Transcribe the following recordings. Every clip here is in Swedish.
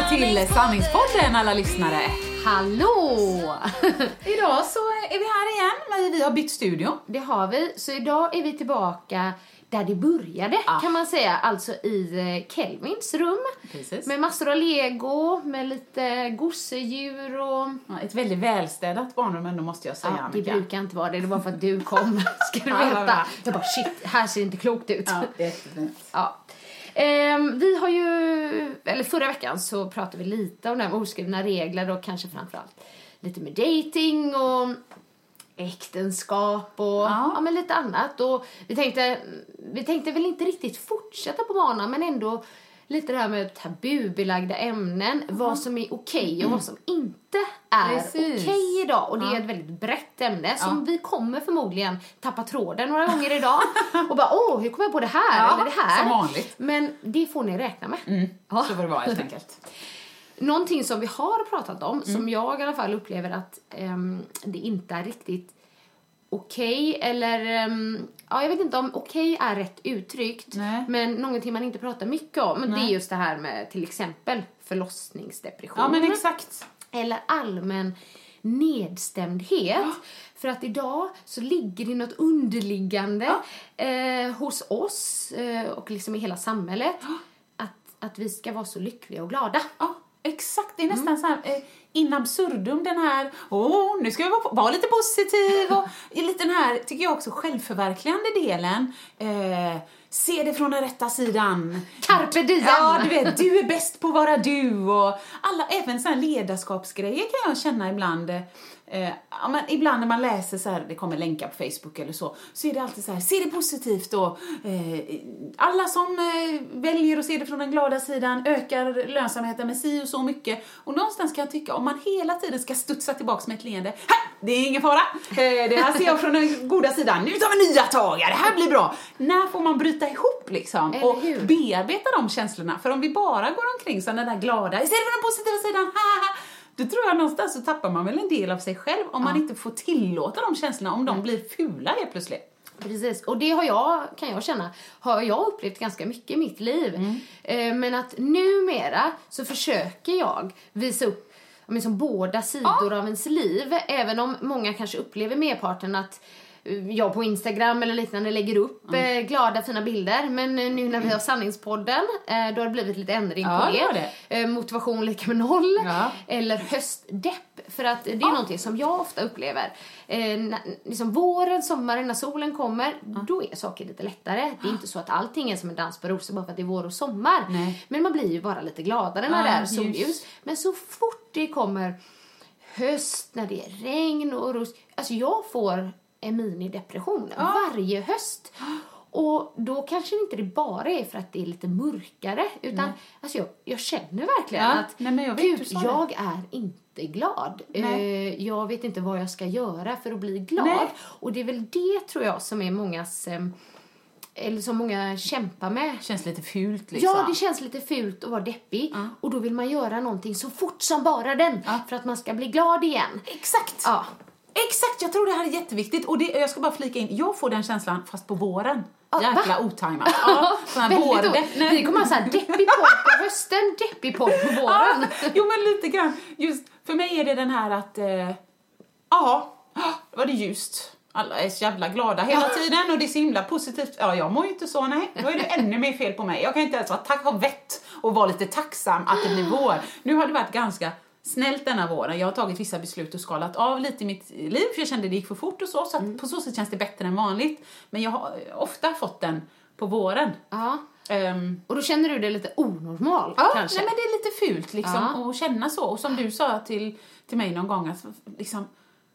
Välkomna till Sanningspodden alla lyssnare! Hallå! Idag så är vi här igen, men vi har bytt studio. Det har vi. Så idag är vi tillbaka där det började Ja. kan man säga. Alltså i eh, Kelvins rum. Precis. Med massor av lego, med lite gosedjur och... Ja, Ett väldigt välstädat barnrum ändå måste jag säga Ja, det Annika. brukar inte vara det. Det var för att du kom, ska du veta. ja. Jag bara shit, här ser det inte klokt ut. Ja, det är jättefint. Ja. Ehm, vi har ju, eller förra veckan så pratade vi lite om det här med oskrivna regler och kanske framförallt lite med dating och äktenskap och Ja. ja. men lite annat. Och vi tänkte, vi tänkte väl inte riktigt fortsätta på banan men ändå lite det här med tabubelagda ämnen, vad som är okej och vad som inte är okej idag. Och det Ja. är ett väldigt brett ämne som Ja. vi kommer förmodligen tappa tråden några gånger idag och bara åh, hur kom jag på det här Ja, eller det här? som vanligt. Men det får ni räkna med. Ja. Så får det vara helt enkelt. Någonting som vi har pratat om, Mm. som jag i alla fall upplever att ehm, det inte är riktigt okej, eller ehm, ja, jag vet inte om okej är rätt uttryckt, Nej. men någonting man inte pratar mycket om, men det är Nej. just det här med till exempel förlossningsdepression. Ja, men exakt. Eller allmän nedstämdhet. För att idag så ligger det något underliggande eh, hos oss eh, och liksom i hela samhället att, att vi ska vara så lyckliga och glada. Ja, exakt. Det är nästan Mm. så här eh, in absurdum den här, åh, nu ska jag vara, vara lite positiv och lite den här, tycker jag också, självförverkligande delen. Eh, se det från den rätta sidan. Carpe diem! Ja, du vet, du är bäst på att vara du och alla, även sådana ledarskapsgrejer kan jag känna ibland. Eh, ja, men ibland när man läser så här, det kommer länkar på Facebook eller så, så är det alltid så här, se det positivt och eh, alla som eh, väljer att se det från den glada sidan ökar lönsamheten med si och så mycket. Och någonstans kan jag tycka, om man hela tiden ska studsa tillbaks med ett leende, det är ingen fara, eh, det här ser jag från den goda sidan, nu tar vi nya tag, det här blir bra. När får man bryta ihop liksom? Och bearbeta de känslorna. För om vi bara går omkring som den där glada, istället för den positiva sidan, ha, ha, då tror jag någonstans så tappar man väl en del av sig själv om man inte får tillåta de känslorna, om de blir fula helt plötsligt. Precis, och det har jag, kan jag känna, har jag upplevt ganska mycket i mitt liv. Eh, men att numera så försöker jag visa upp ja, men som båda sidor av ens liv. Även om många kanske upplever merparten att jag på Instagram eller liknande lägger upp eh, glada fina bilder. Men eh, nu när vi har sanningspodden, eh, då har det blivit lite ändring Ja, på det det. Eh, motivation lika med noll. Ja. Eller höstdepp. För att det är någonting som jag ofta upplever. Eh, liksom våren, sommaren, när solen kommer, då är saker lite lättare. Det är inte så att allting är som en dans på rosor bara för att det är vår och sommar. Nej. Men man blir ju bara lite gladare när Ja, det är solljus. Men så fort det kommer höst, när det är regn och ros. Alltså jag får en minidepression varje höst. Och då kanske inte det bara är för att det är lite mörkare utan alltså jag, jag känner verkligen Ja, att nej, jag vet, gud, det. jag är inte glad. Nej. Eh, jag vet inte vad jag ska göra för att bli glad. Nej. Och det är väl det tror jag som är mångas eh, eller som många kämpar med. Känns lite fult liksom. Ja, det känns lite fult att vara deppig och då vill man göra någonting så fort som bara den för att man ska bli glad igen. Exakt! Ja. Exakt, jag tror det här är jätteviktigt. Och det, jag ska bara flika in, jag får den känslan fast på våren. Jäkla otajmat. Ja, vår-. Vi kommer ha så här deppig podd på hösten, deppig podd på våren. Ja, jo men lite grann. Just för mig är det den här att, eh, ja, då var det ljust. Alla är så jävla glada hela tiden och det är så himla positivt. Ja, jag mår ju inte så, nej. Då är det ännu mer fel på mig. Jag kan inte ens vara tack, ha vett och vara lite tacksam att det blir vår. Nu har det varit ganska snällt denna våren. Jag har tagit vissa beslut och skalat av lite i mitt liv för jag kände det gick för fort och så. Så att på så sätt känns det bättre än vanligt. Men jag har ofta fått den på våren. Ja. Ehm, Och då känner du dig lite onormal Ja, kanske? nej men det är lite fult liksom Ja. att känna så. Och som du sa till, till mig någon gång, att liksom,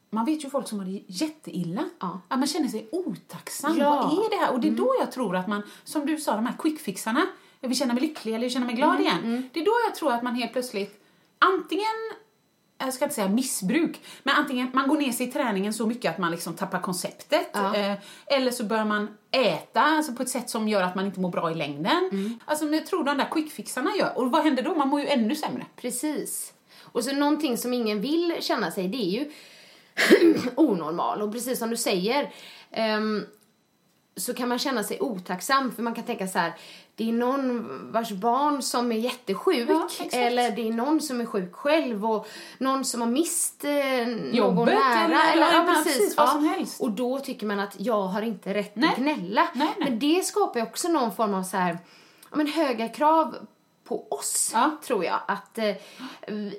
man vet ju folk som har det jätteilla. Ja. Att man känner sig otacksam. Ja. Vad är det här? Och det är då jag tror att man, som du sa, de här quickfixarna. jag vill känna mig lycklig eller jag vill känna mig glad igen. Det är då jag tror att man helt plötsligt, antingen jag ska inte säga missbruk, men antingen man går ner sig i träningen så mycket att man liksom tappar konceptet. Ja. Eh, eller så börjar man äta alltså på ett sätt som gör att man inte mår bra i längden. Mm. Alltså jag tror de där quickfixarna gör. Och vad händer då? Man mår ju ännu sämre. Precis. Och så någonting som ingen vill känna sig, det är ju onormal. Och precis som du säger, ehm, så kan man känna sig otacksam för man kan tänka så här, det är någon vars barn som är jättesjuk Ja, eller det är någon som är sjuk själv och någon som har mist eh, någon nära. eller- eller- ja, ja, precis, vad som helst. Och då tycker man att jag har inte rätt Nej. att gnälla. Nej, nej. Men det skapar ju också någon form av så här, ja, men höga krav på oss, Ja. tror jag. Att eh,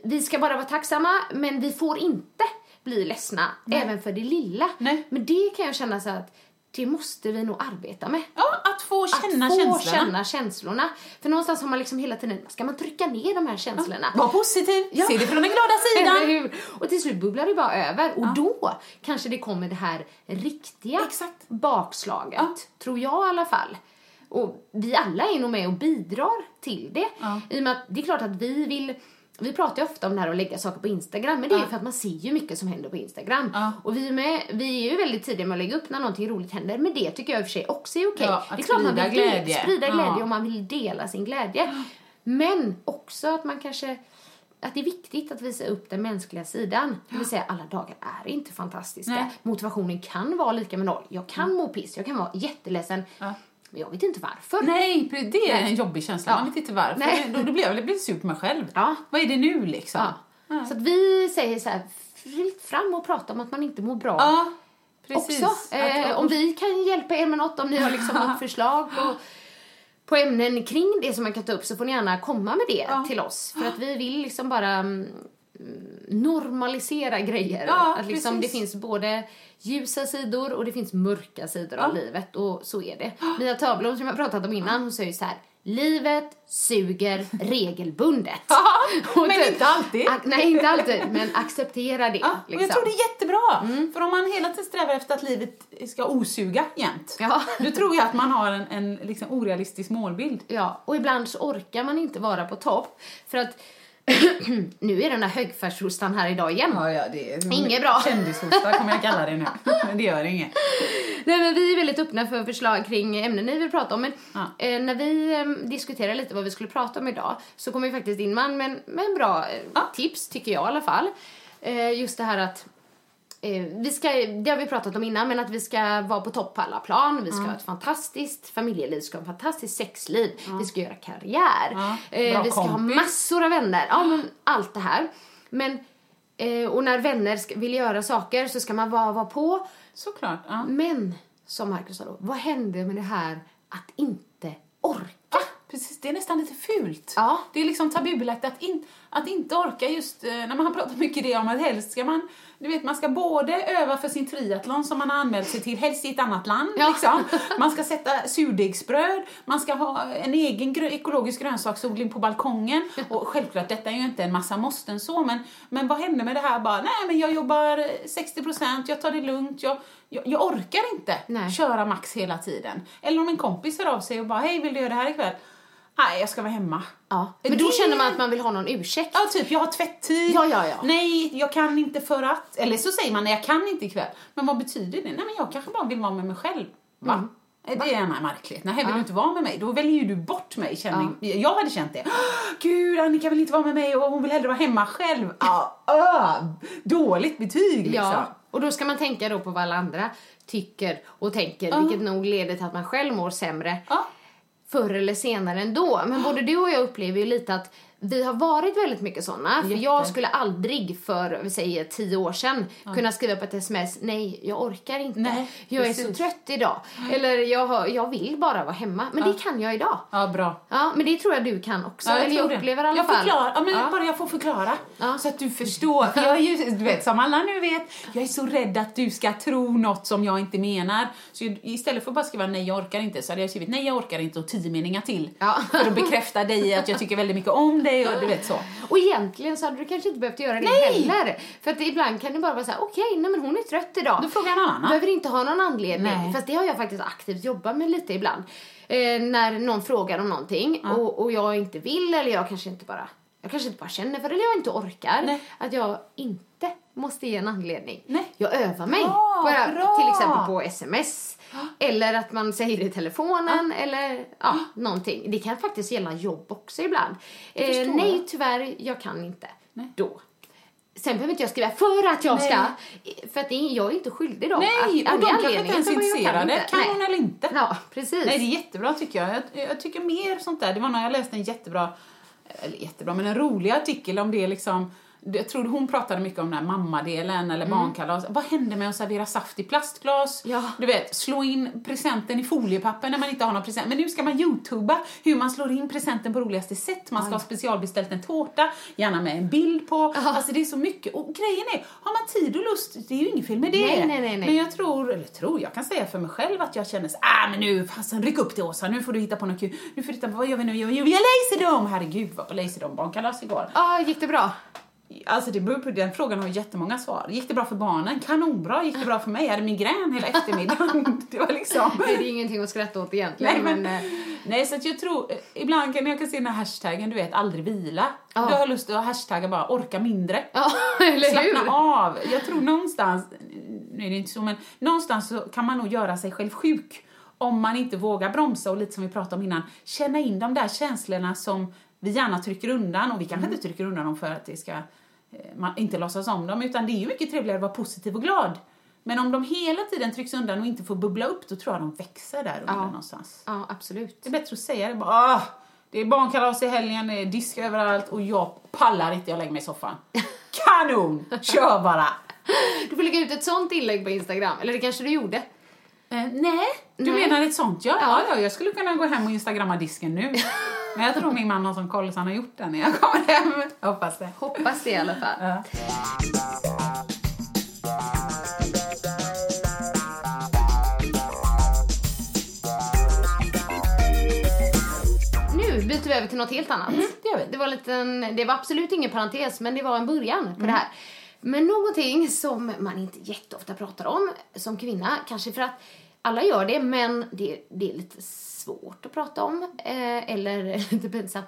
vi ska bara vara tacksamma, men vi får inte bli ledsna, även för det lilla. Men det kan jag känna så att det måste vi nog arbeta med. Ja, att få känna att få känslorna. känna känslorna. För någonstans har man liksom hela tiden, ska man trycka ner de här känslorna? Var positiv, Ja. se det från den glada sidan. Och till slut bubblar det bara över. Och då kanske det kommer det här riktiga Exakt. bakslaget. Ja. Tror jag i alla fall. Och vi alla är nog med och bidrar till det. Ja. I och med att det är klart att vi vill vi pratar ju ofta om det här att lägga saker på Instagram, men det är ju för att man ser ju mycket som händer på Instagram. Och vi är, med, vi är ju väldigt tidiga med att lägga upp när någonting roligt händer, men det tycker jag i och för sig också är okej. Att det är klart man vill glädje. sprida glädje och man vill dela sin glädje. Men också att man kanske att det är viktigt att visa upp den mänskliga sidan. Det vill säga alla dagar är inte fantastiska. Nej. Motivationen kan vara lika med noll. Jag kan må piss, jag kan vara jätteledsen. Ja. Men jag vet inte varför. Nej, det är en jobbig känsla. Ja. Man vet inte varför. Nej. Då, då blir jag lite sur på mig själv. Ja. Vad är det nu liksom? Ja. Så att vi säger så här, fritt fram och prata om att man inte mår bra. Ja, precis. också. Eh, Att- om vi kan hjälpa er med något, om ni har liksom något förslag på, på ämnen kring det som man kan ta upp så får ni gärna komma med det till oss. För att vi vill liksom bara mm, normalisera grejer. Ja, att liksom det finns både ljusa sidor och det finns mörka sidor av Ja. livet och så är det. Mia Törblom som jag pratat om innan, hon säger så här Livet suger regelbundet. Och men typ- inte alltid. Nej, inte alltid, men acceptera det. Ja, liksom. jag tror det är jättebra. För om man hela tiden strävar efter att livet ska osuga jämt, Ja. då tror jag att man har en, en liksom orealistisk målbild. Ja, och ibland så orkar man inte vara på topp. För att nu är den där högfärdsostan här idag igen. Ja, ja, det är Inget bra. Kändishosta kommer jag kalla det nu. Men det gör inget. Nej, men vi är väldigt öppna för förslag kring ämnen ni vill prata om. Men Ja. eh, när vi eh, diskuterade lite vad vi skulle prata om idag så kom vi faktiskt in med, en- med, med en bra eh, Ja. tips, tycker jag i alla fall. Eh, just det här att eh, vi ska, det har vi pratat om innan, men att vi ska vara på topp på alla plan. Vi ska ha ett fantastiskt familjeliv, vi ska ha ett fantastiskt sexliv, vi ska göra karriär, Ja, eh, vi ska ha kompis. massor av vänner. Ja, men allt det här. Men, eh, och när vänner ska, vill göra saker så ska man vara, vara på. Såklart. Ja. Men, som Marcus sa då, vad hände med det här att inte. Det är nästan lite fult. Ja. Det är liksom tabubelagt att, in, att inte orka just eh, när man har pratat mycket det om att helst ska man, du vet man ska både öva för sin triathlon som man har anmält sig till, helst i ett annat land Ja. liksom. Man ska sätta surdegsbröd, man ska ha en egen grö, ekologisk grönsaksodling på balkongen och självklart detta är ju inte en massa måsten så men, men vad händer med det här bara, nej men jag jobbar 60%, jag tar det lugnt, jag, jag, jag orkar inte Nej. köra max hela tiden. Eller om en kompis hör av sig och bara, hej vill du göra det här ikväll? Nej, jag ska vara hemma. Ja. Men då Det- känner man att man vill ha någon ursäkt. Ja, typ jag har tvätttid. Ja, ja, ja. Nej, jag kan inte för att. Eller så säger man nej, jag kan inte ikväll. Men vad betyder det? Nej, men jag kanske bara vill vara med mig själv. Va? Mm. Det är märkligt. Nej, vill du inte vara med mig? Då väljer ju du bort mig. Känner Jag hade känt det. Gud, Annika vill inte vara med mig och hon vill hellre vara hemma själv. Ah, ah, dåligt betyg liksom. Ja, och då ska man tänka då på vad alla andra tycker och tänker, Ja. vilket nog leder till att man själv mår sämre Ja förr eller senare ändå. Men både du och jag upplever ju lite att vi har varit väldigt mycket såna. För jag skulle aldrig för, vi säger tio år sedan, kunna skriva på ett sms, nej, jag orkar inte. Nej, jag är så precis. trött idag. Eller jag, har, jag vill bara vara hemma. Men det kan jag idag. Ja, bra. Ja, men det tror jag du kan också. Ja, Eller jag tror det. upplever i alla jag fall. Förklarar, ja, men Ja. bara jag får förklara. Ja. Så att du förstår. För jag är ju, du vet, som alla nu vet, jag är så rädd att du ska tro något som jag inte menar. Så jag- istället för att bara skriva nej, jag orkar inte, så hade jag skrivit nej, jag orkar inte och tio meningar till. Ja. För att bekräfta dig att jag tycker väldigt mycket om dig och du vet så. Och egentligen så hade du kanske inte behövt göra det Nej. heller. För att ibland kan det bara vara så här: okej, nej men hon är trött idag. Då frågar någon annan. Behöver inte ha någon anledning. Nej. Fast det har jag faktiskt aktivt jobbat med lite ibland. Eh, när någon frågar om någonting och, och jag inte vill eller jag kanske inte bara jag kanske inte bara känner för det eller jag inte orkar. Nej. Att jag inte måste ge en anledning. Nej. Jag övar mig. Bra, här, bra. Till exempel på sms. Eller att man säger det i telefonen eller ja, någonting. Det kan faktiskt gälla jobb också ibland. Eh, nej, tyvärr, jag kan inte. Nej. Då. Sen behöver inte jag skriva för att jag Nej. ska. För att är, jag är inte skyldig dem. Nej, att, och de kanske inte ens är intresserade. Kan hon eller inte? Ja, precis. Nej, det är jättebra tycker jag. jag. Jag tycker mer sånt där. Det var när jag läste en jättebra, eller jättebra, men en rolig artikel om det liksom jag tror hon pratade mycket om den här mammadelen eller barnkalas. Vad händer med att servera saft i plastglas? Ja. Du vet, slå in presenten i foliepapper när man inte har någon present. Men nu ska man youtuba hur man slår in presenten på roligaste sätt. Man ska ha specialbeställt en tårta, gärna med en bild på. Alltså det är så mycket. Och grejen är, har man tid och lust, det är ju inget fel med det. Nej, nej, nej, nej. Men jag tror, eller tror, jag kan säga för mig själv att jag känner så ah men nu, fasen ryck upp till Åsa, nu får du hitta på något kul. Nu får du hitta på, vad gör vi nu? Jo, vi har Laserdome! Herregud, vad på Laserdome barnkalas igår. Ja, gick det bra? Alltså det beror på, den frågan har jättemånga svar. Gick det bra för barnen? Kanonbra. Gick det bra för mig? Jag hade migrän hela eftermiddagen. Det var liksom... Det är ingenting att skratta åt egentligen. Nej, men, men, eh, nej, så att jag tror, eh, ibland kan jag kan se den här hashtaggen, du vet, aldrig vila. Ja. Du har lust att hashtagga bara orka mindre. ja, eller Slappna hur? av. Jag tror någonstans, nu är det inte så, men någonstans så kan man nog göra sig själv sjuk om man inte vågar bromsa och lite som vi pratade om innan, känna in de där känslorna som vi gärna trycker undan och vi kanske inte trycker undan dem för att det ska, man inte låtsas om dem utan det är ju mycket trevligare att vara positiv och glad. Men om de hela tiden trycks undan och inte får bubbla upp då tror jag de växer där under Ja. någonstans. Ja, absolut. Det är bättre att säga det bara, ah, det är barnkalas i helgen, det är disk överallt och jag pallar inte, jag lägger mig i soffan. Kanon! Kör bara! Du får lägga ut ett sånt inlägg på Instagram. Eller det kanske du gjorde? Eh, nej, du Nej. menar ett sånt ja? Ja. ja? Ja, jag skulle kunna gå hem och instagramma disken nu. Men jag tror min man har som koll så han har gjort den när jag kommer hem. Jag hoppas det. Hoppas det i alla fall. Ja. Nu byter vi över till något helt annat. det gör vi. Det var, lite en, det var absolut ingen parentes, men det var en början på det här. Men någonting som man inte jätteofta pratar om som kvinna, kanske för att alla gör det, men det, det är lite svårt att prata om, eh, eller lite pinsamt.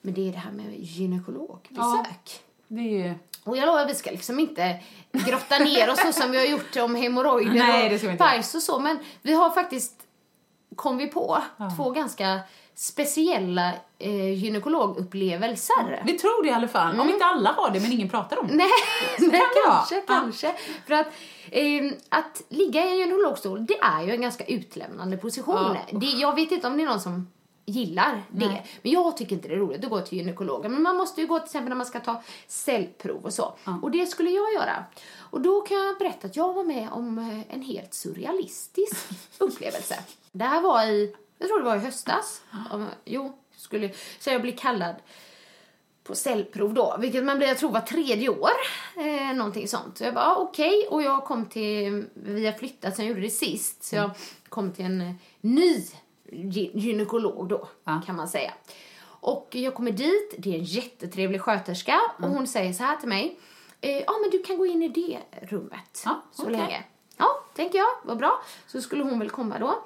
Men det är det här med gynekologbesök. Det är. Och jag lovar, vi ska liksom inte grotta ner oss så som vi har gjort om hemorrojder och bajs och så. Men vi har faktiskt, kom vi på, två ganska speciella eh, gynekologupplevelser. Vi tror det i alla fall. Om inte alla har det men ingen pratar om det. Nej, nej kan det vara. kanske, Ja. kanske. För att, eh, att ligga i en gynekologstol, det är ju en ganska utlämnande position. Ja. Det, jag vet inte om det är någon som gillar det. Nej. Men jag tycker inte det är roligt att gå till gynekologen. Men man måste ju gå till exempel när man ska ta cellprov och så. Och det skulle jag göra. Och då kan jag berätta att jag var med om eh, en helt surrealistisk upplevelse. Det här var i, jag tror det var i höstas. Jo, skulle, så jag blev kallad på cellprov då, vilket man blir, jag tror var tredje år. Eh, någonting sånt. Så jag bara, okej. Och jag kom till, vi har flyttat sen jag gjorde det sist, så jag kom till en eh, ny gy- gynekolog då, Ja. kan man säga. Och jag kommer dit, det är en jättetrevlig sköterska och hon säger så här till mig. Ja, eh, ah, men du kan gå in i det rummet Ja, så okej. länge. Ja, tänker jag, vad bra. Så skulle hon väl komma då.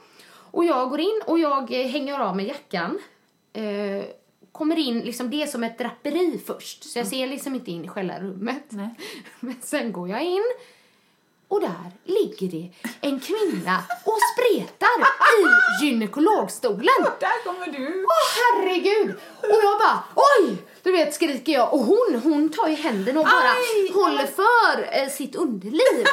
Och jag går in och jag eh, hänger av mig jackan. Eh, kommer in, liksom det är som ett draperi först. Så jag ser liksom inte in i själva rummet. Nej. Men sen går jag in och där ligger det en kvinna och spretar i gynekologstolen. Där kommer du! Åh herregud! Och jag bara oj! Du vet skriker jag och hon, hon tar ju händerna och bara Aj! håller för eh, sitt underliv.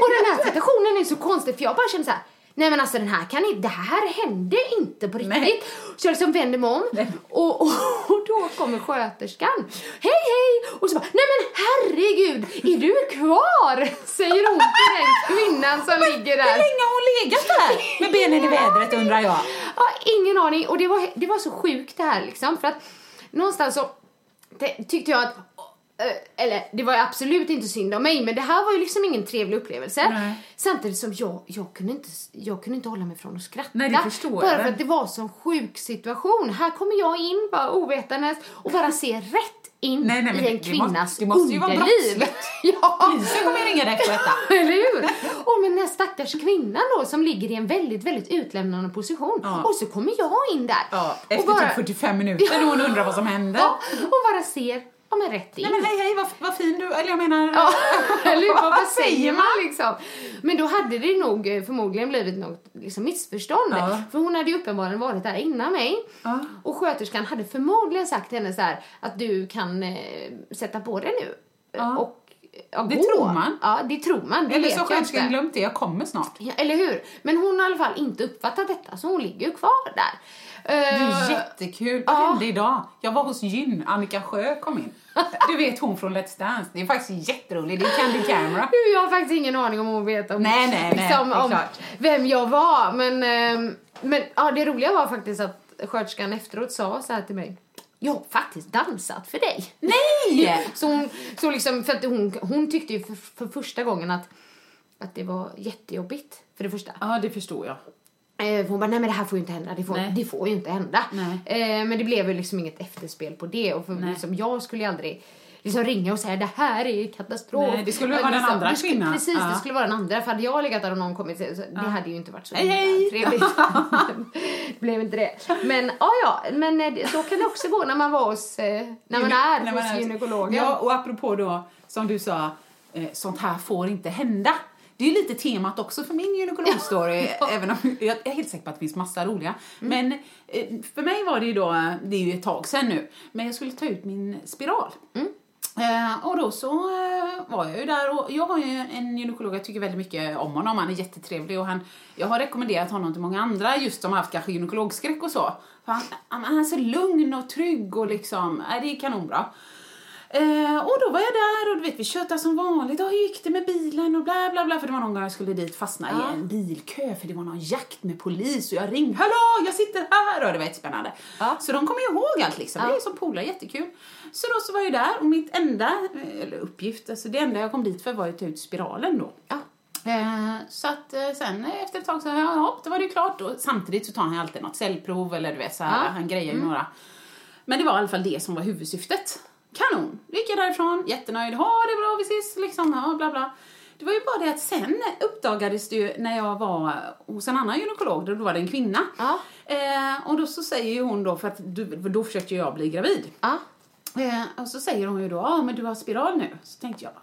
och den här situationen är så konstig för jag bara känner så här. Nej men alltså den här kan inte, det här hände inte på riktigt. Nej. Så jag liksom vänder mig om och, och, och då kommer sköterskan. Hej hej! Och så bara, nej men herregud, är du kvar? Säger hon till den kvinnan som ligger där. Hur länge har hon legat där med benen i vädret undrar jag? Ja, ingen aning. Och det var, det var så sjukt det här liksom. För att någonstans så tyckte jag att eller det var ju absolut inte synd om mig, men det här var ju liksom ingen trevlig upplevelse. Nej. Samtidigt som jag, jag, kunde inte, jag kunde inte hålla mig från att skratta. Nej, Bara för att det var en sån sjuk situation. Här kommer jag in bara ovetandes och bara ser rätt in Nej, nej, men i en kvinnas underliv. ja, Polisen kommer ringa dig efter detta. eller hur? Och med den här stackars kvinnan då som ligger i en väldigt, väldigt utlämnande position. Ja. Och så kommer jag in där. Ja, och efter bara, typ 45 minuter och hon undrar vad som händer. ja, och bara ser, ja men rätt in. Nej men hej hej, vad, vad fin du Eller jag menar... Ja, eller? Vad, Vad säger säger man liksom? Men då hade det nog eh, förmodligen blivit något liksom, missförstånd. Ja. För hon hade ju uppenbarligen varit där innan mig. Ja. Och sköterskan hade förmodligen sagt till henne så här att du kan eh, sätta på dig nu. Ja. Och ja, Det gå. tror man. Ja, det tror man. Det Eller så jag sköterskan glömt det, jag kommer snart. Ja, eller hur? Men hon har i alla fall inte uppfattat detta, så hon ligger ju kvar där. Det är Eh, jättekul. Vad ja. hände idag? Jag var hos Gyn, Annika Sjö kom in. Du vet hon från Let's Dance. Det är faktiskt jätteroligt. Det är Candy Camera. Jag har faktiskt ingen aning om hon vet om, Nej, nej, nej, liksom, om vem jag var. Men, ehm, men ja, det roliga var faktiskt att sköterskan efteråt sa så här till mig. Jag har faktiskt dansat för dig. Nej! Så hon, så liksom, för att hon, hon tyckte ju för, för första gången att, att det var jättejobbigt. För det första. Ja, det förstår jag. Eh, hon bara, nej men det här får ju inte hända, det får, Nej. det får ju inte hända. Eh, men det blev ju liksom inget efterspel på det och för Nej. liksom, jag skulle ju aldrig liksom ringa och säga det här är katastrof. Nej, det skulle vara den liksom, andra det skulle, kvinnan. Precis, Ja. det skulle vara den andra. För hade jag legat där och någon kommit så, det hade ju inte varit så Hej, hej. trevligt. det blev inte det. Men ja, ja, men eh, så kan det också gå när man var hos, eh, när man är När man hos är- gynekologen. Ja, och apropå då, som du sa, eh, sånt här får inte hända. Det är lite temat också för min gynekologstory, även om jag är helt säker på att det finns massa roliga. Mm. Men för mig var det ju då, det är ju ett tag sedan nu, men jag skulle ta ut min spiral. Mm. Eh, och då så eh, var jag ju där och jag har ju en gynekolog, jag tycker väldigt mycket om honom, han är jättetrevlig och han, jag har rekommenderat honom till många andra just som har haft kanske gynekologskräck och så. För han, han, han är så lugn och trygg och liksom, eh, det är kanonbra. Eh, och då var jag där och du vet vi tjötade som vanligt. Hur gick det med bilen och bla bla bla. För det var någon gång jag skulle dit fastna Ja. i en bilkö för det var någon jakt med polis och jag ringde. Hallå, jag sitter här! Och det var jättespännande. Ja. Så de kommer ju ihåg allt liksom. Ja. Det är som polare, jättekul. Så då så var jag där och mitt enda, eh, eller uppgift, alltså det enda jag kom dit för var att ta ut spiralen då. Ja. Eh, så att eh, sen efter ett tag så, ja, hopp, då var det ju klart. Och samtidigt så tar han alltid något cellprov eller du vet så här, han grejer ju några. Men det var i alla fall det som var huvudsyftet. Kanon! Då gick jag därifrån, jättenöjd. Ha det bra, vi ses liksom. Ja, bla bla. Det var ju bara det att sen uppdagades det ju när jag var hos en annan gynekolog, då var det en kvinna. Ja. Eh, och då så säger ju hon då, för att du, då försökte jag bli gravid. Ja. Eh, och så säger hon ju då, ja men du har spiral nu. Så tänkte jag, ja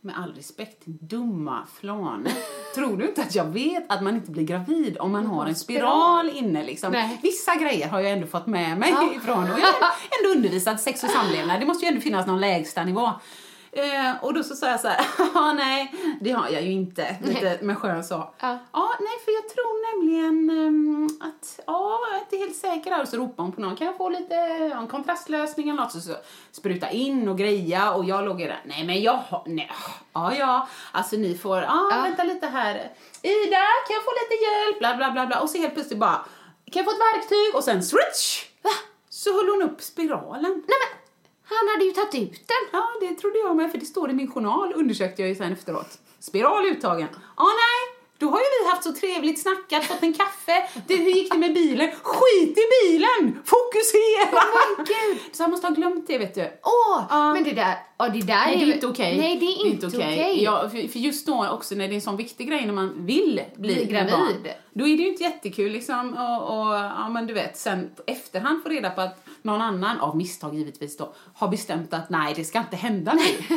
med all respekt, dumma flane. Tror du inte att jag vet att man inte blir gravid om man har en spiral inne liksom? Nej. Vissa grejer har jag ändå fått med mig Ja. ifrån och jag har ändå undervisat sex och samlevnad. Det måste ju ändå finnas någon lägsta nivå. Eh, och då så sa jag så här, ja nej, det har jag ju inte. Lite med skön så. Ja. Ja, nej, för jag tror nämligen ehm, att, ja, jag är inte helt säker där. Och så ropar hon på någon, kan jag få lite ja, en kontrastlösning eller något? Så, så spruta in och greja och jag låg ju där, nej men jag har, nej, ja ja, alltså ni får, ja, Ja. vänta lite här. Ida, kan jag få lite hjälp? Bla bla bla bla. Och så helt plötsligt bara, kan jag få ett verktyg? Och sen switch! Va? Så höll hon upp spiralen. Nej men, han hade ju tagit ut den. Ja, det trodde jag med, för det står i min journal, undersökte jag ju sen efteråt. Spiral uttagen. Ja, nej, då har ju vi haft så trevligt, snackat, fått en kaffe. Du, hur gick det med bilen? Skit i bilen! Fokusera! Men gud. Så jag måste ha glömt det, vet du. Åh, Ja. men det där, ja det där Nej, det är ju- inte okej. Nej, det är inte okej. Ja, för, för just då också när det är en sån viktig grej när man vill bli, Bli gravid. barn, Då är det ju inte jättekul liksom och, och ja men du vet sen efterhand få reda på att någon annan, av misstag givetvis då, har bestämt att nej det ska inte hända nu.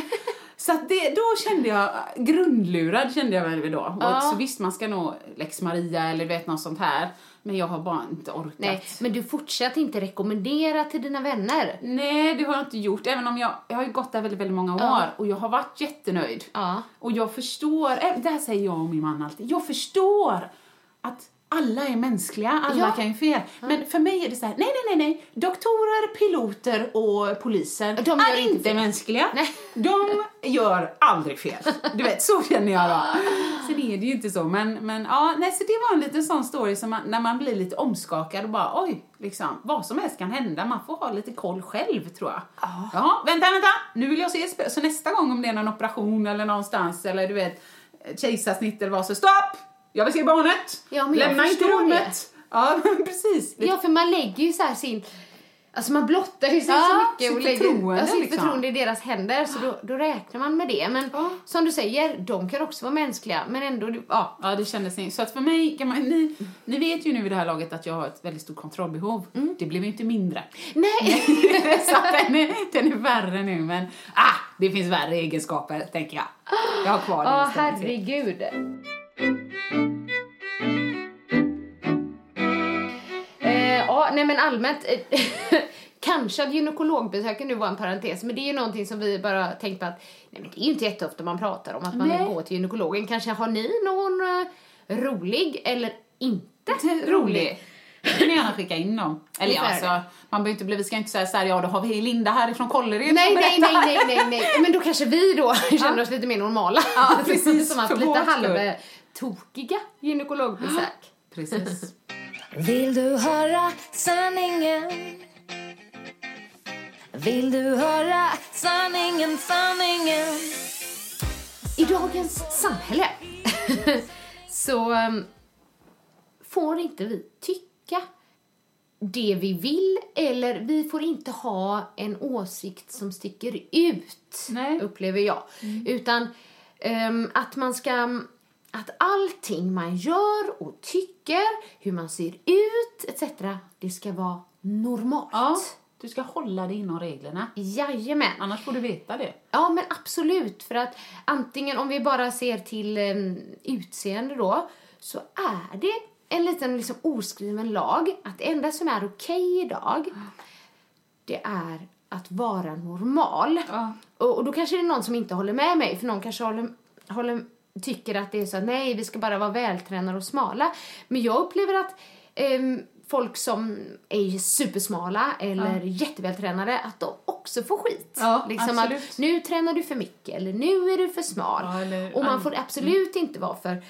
Så det, då kände jag, grundlurad kände jag väl då. Ja. Och så visst man ska nog lex Maria eller vet något sånt här. Men jag har bara inte orkat. Nej, men du fortsatte inte rekommendera till dina vänner. Nej, det har jag inte gjort. Även om jag, jag har ju gått där väldigt, väldigt många år Ja. och jag har varit jättenöjd. Ja. Och jag förstår, eh, det här säger jag och min man alltid, jag förstår att alla är mänskliga, alla Ja. kan ju fel. Men för mig är det så här, nej, nej, nej, nej. Doktorer, piloter och poliser De är inte inte mänskliga. Nej. De gör aldrig fel. Du vet, så känner jag då. Sen är det ju inte så, men, men ja, nej, så det var en liten sån story som man, när man blir lite omskakad och bara oj, liksom, vad som helst kan hända. Man får ha lite koll själv tror jag. Ja, vänta, vänta, nu vill jag se spö- Så nästa gång om det är någon operation eller någonstans eller du vet, kejsarsnitt eller vad så stopp! Jag vill se barnet! Ja, Lämna inte rummet! Ja, precis. Ja, för man lägger ju så sin... Alltså man blottar ju sig Ja, så mycket och lägger förtroende, ja, sitt liksom. förtroende i deras händer. Så då, då räknar man med det. Men Ja. som du säger, de kan också vara mänskliga. Men ändå, ja. Ja, det kändes inte. Så att för mig, kan man, ni, ni vet ju nu i det här laget att jag har ett väldigt stort kontrollbehov. Mm. Det blev ju inte mindre. Nej! så den är, den är värre nu, men ah, det finns värre egenskaper, tänker jag. Jag har kvar det. Ja, istället. herregud. Eh, ja, nej men allmänt. eh, Kanske att gynekologbesöken nu var en parentes, men det är ju någonting som vi bara tänkt på att nej men det är ju inte jätteofta man pratar om att man Nej. vill gå till gynekologen. Kanske har ni någon eh, rolig eller inte rolig. kan ni gärna skicka in dem. Eller ja, alltså, man behöver inte bli, vi ska inte säga så här, ja då har vi Linda härifrån Kållered Nej, nej, nej, nej, nej, nej. Men då kanske vi då känner oss lite mer normala. Ja, precis, Som för lite vår halvtokiga gynekologbesök. Precis. Vill du höra sanningen? Vill du höra sanningen, sanningen? I dagens samhälle så um, får inte vi tycka det vi vill eller vi får inte ha en åsikt som sticker ut, Nej. upplever jag. Utan ehm, att man ska... Att allting man gör och tycker, hur man ser ut etc. det ska vara normalt. Ja, du ska hålla dig inom reglerna. Jajamän. Annars får du veta det. Ja, men absolut. För att antingen om vi bara ser till um, utseende då, så är det en liten liksom, oskriven lag att det enda som är okej idag, det är att vara normal. Ja. Och, och då kanske det är någon som inte håller med mig, för någon kanske håller, håller, tycker att det är så att nej, vi ska bara vara vältränade och smala. Men jag upplever att ehm, folk som är supersmala eller jättevältränade, att de också får skit. Ja, liksom absolut. att nu tränar du för mycket eller nu är du för smal. Ja, eller- och man ja. får absolut inte vara för,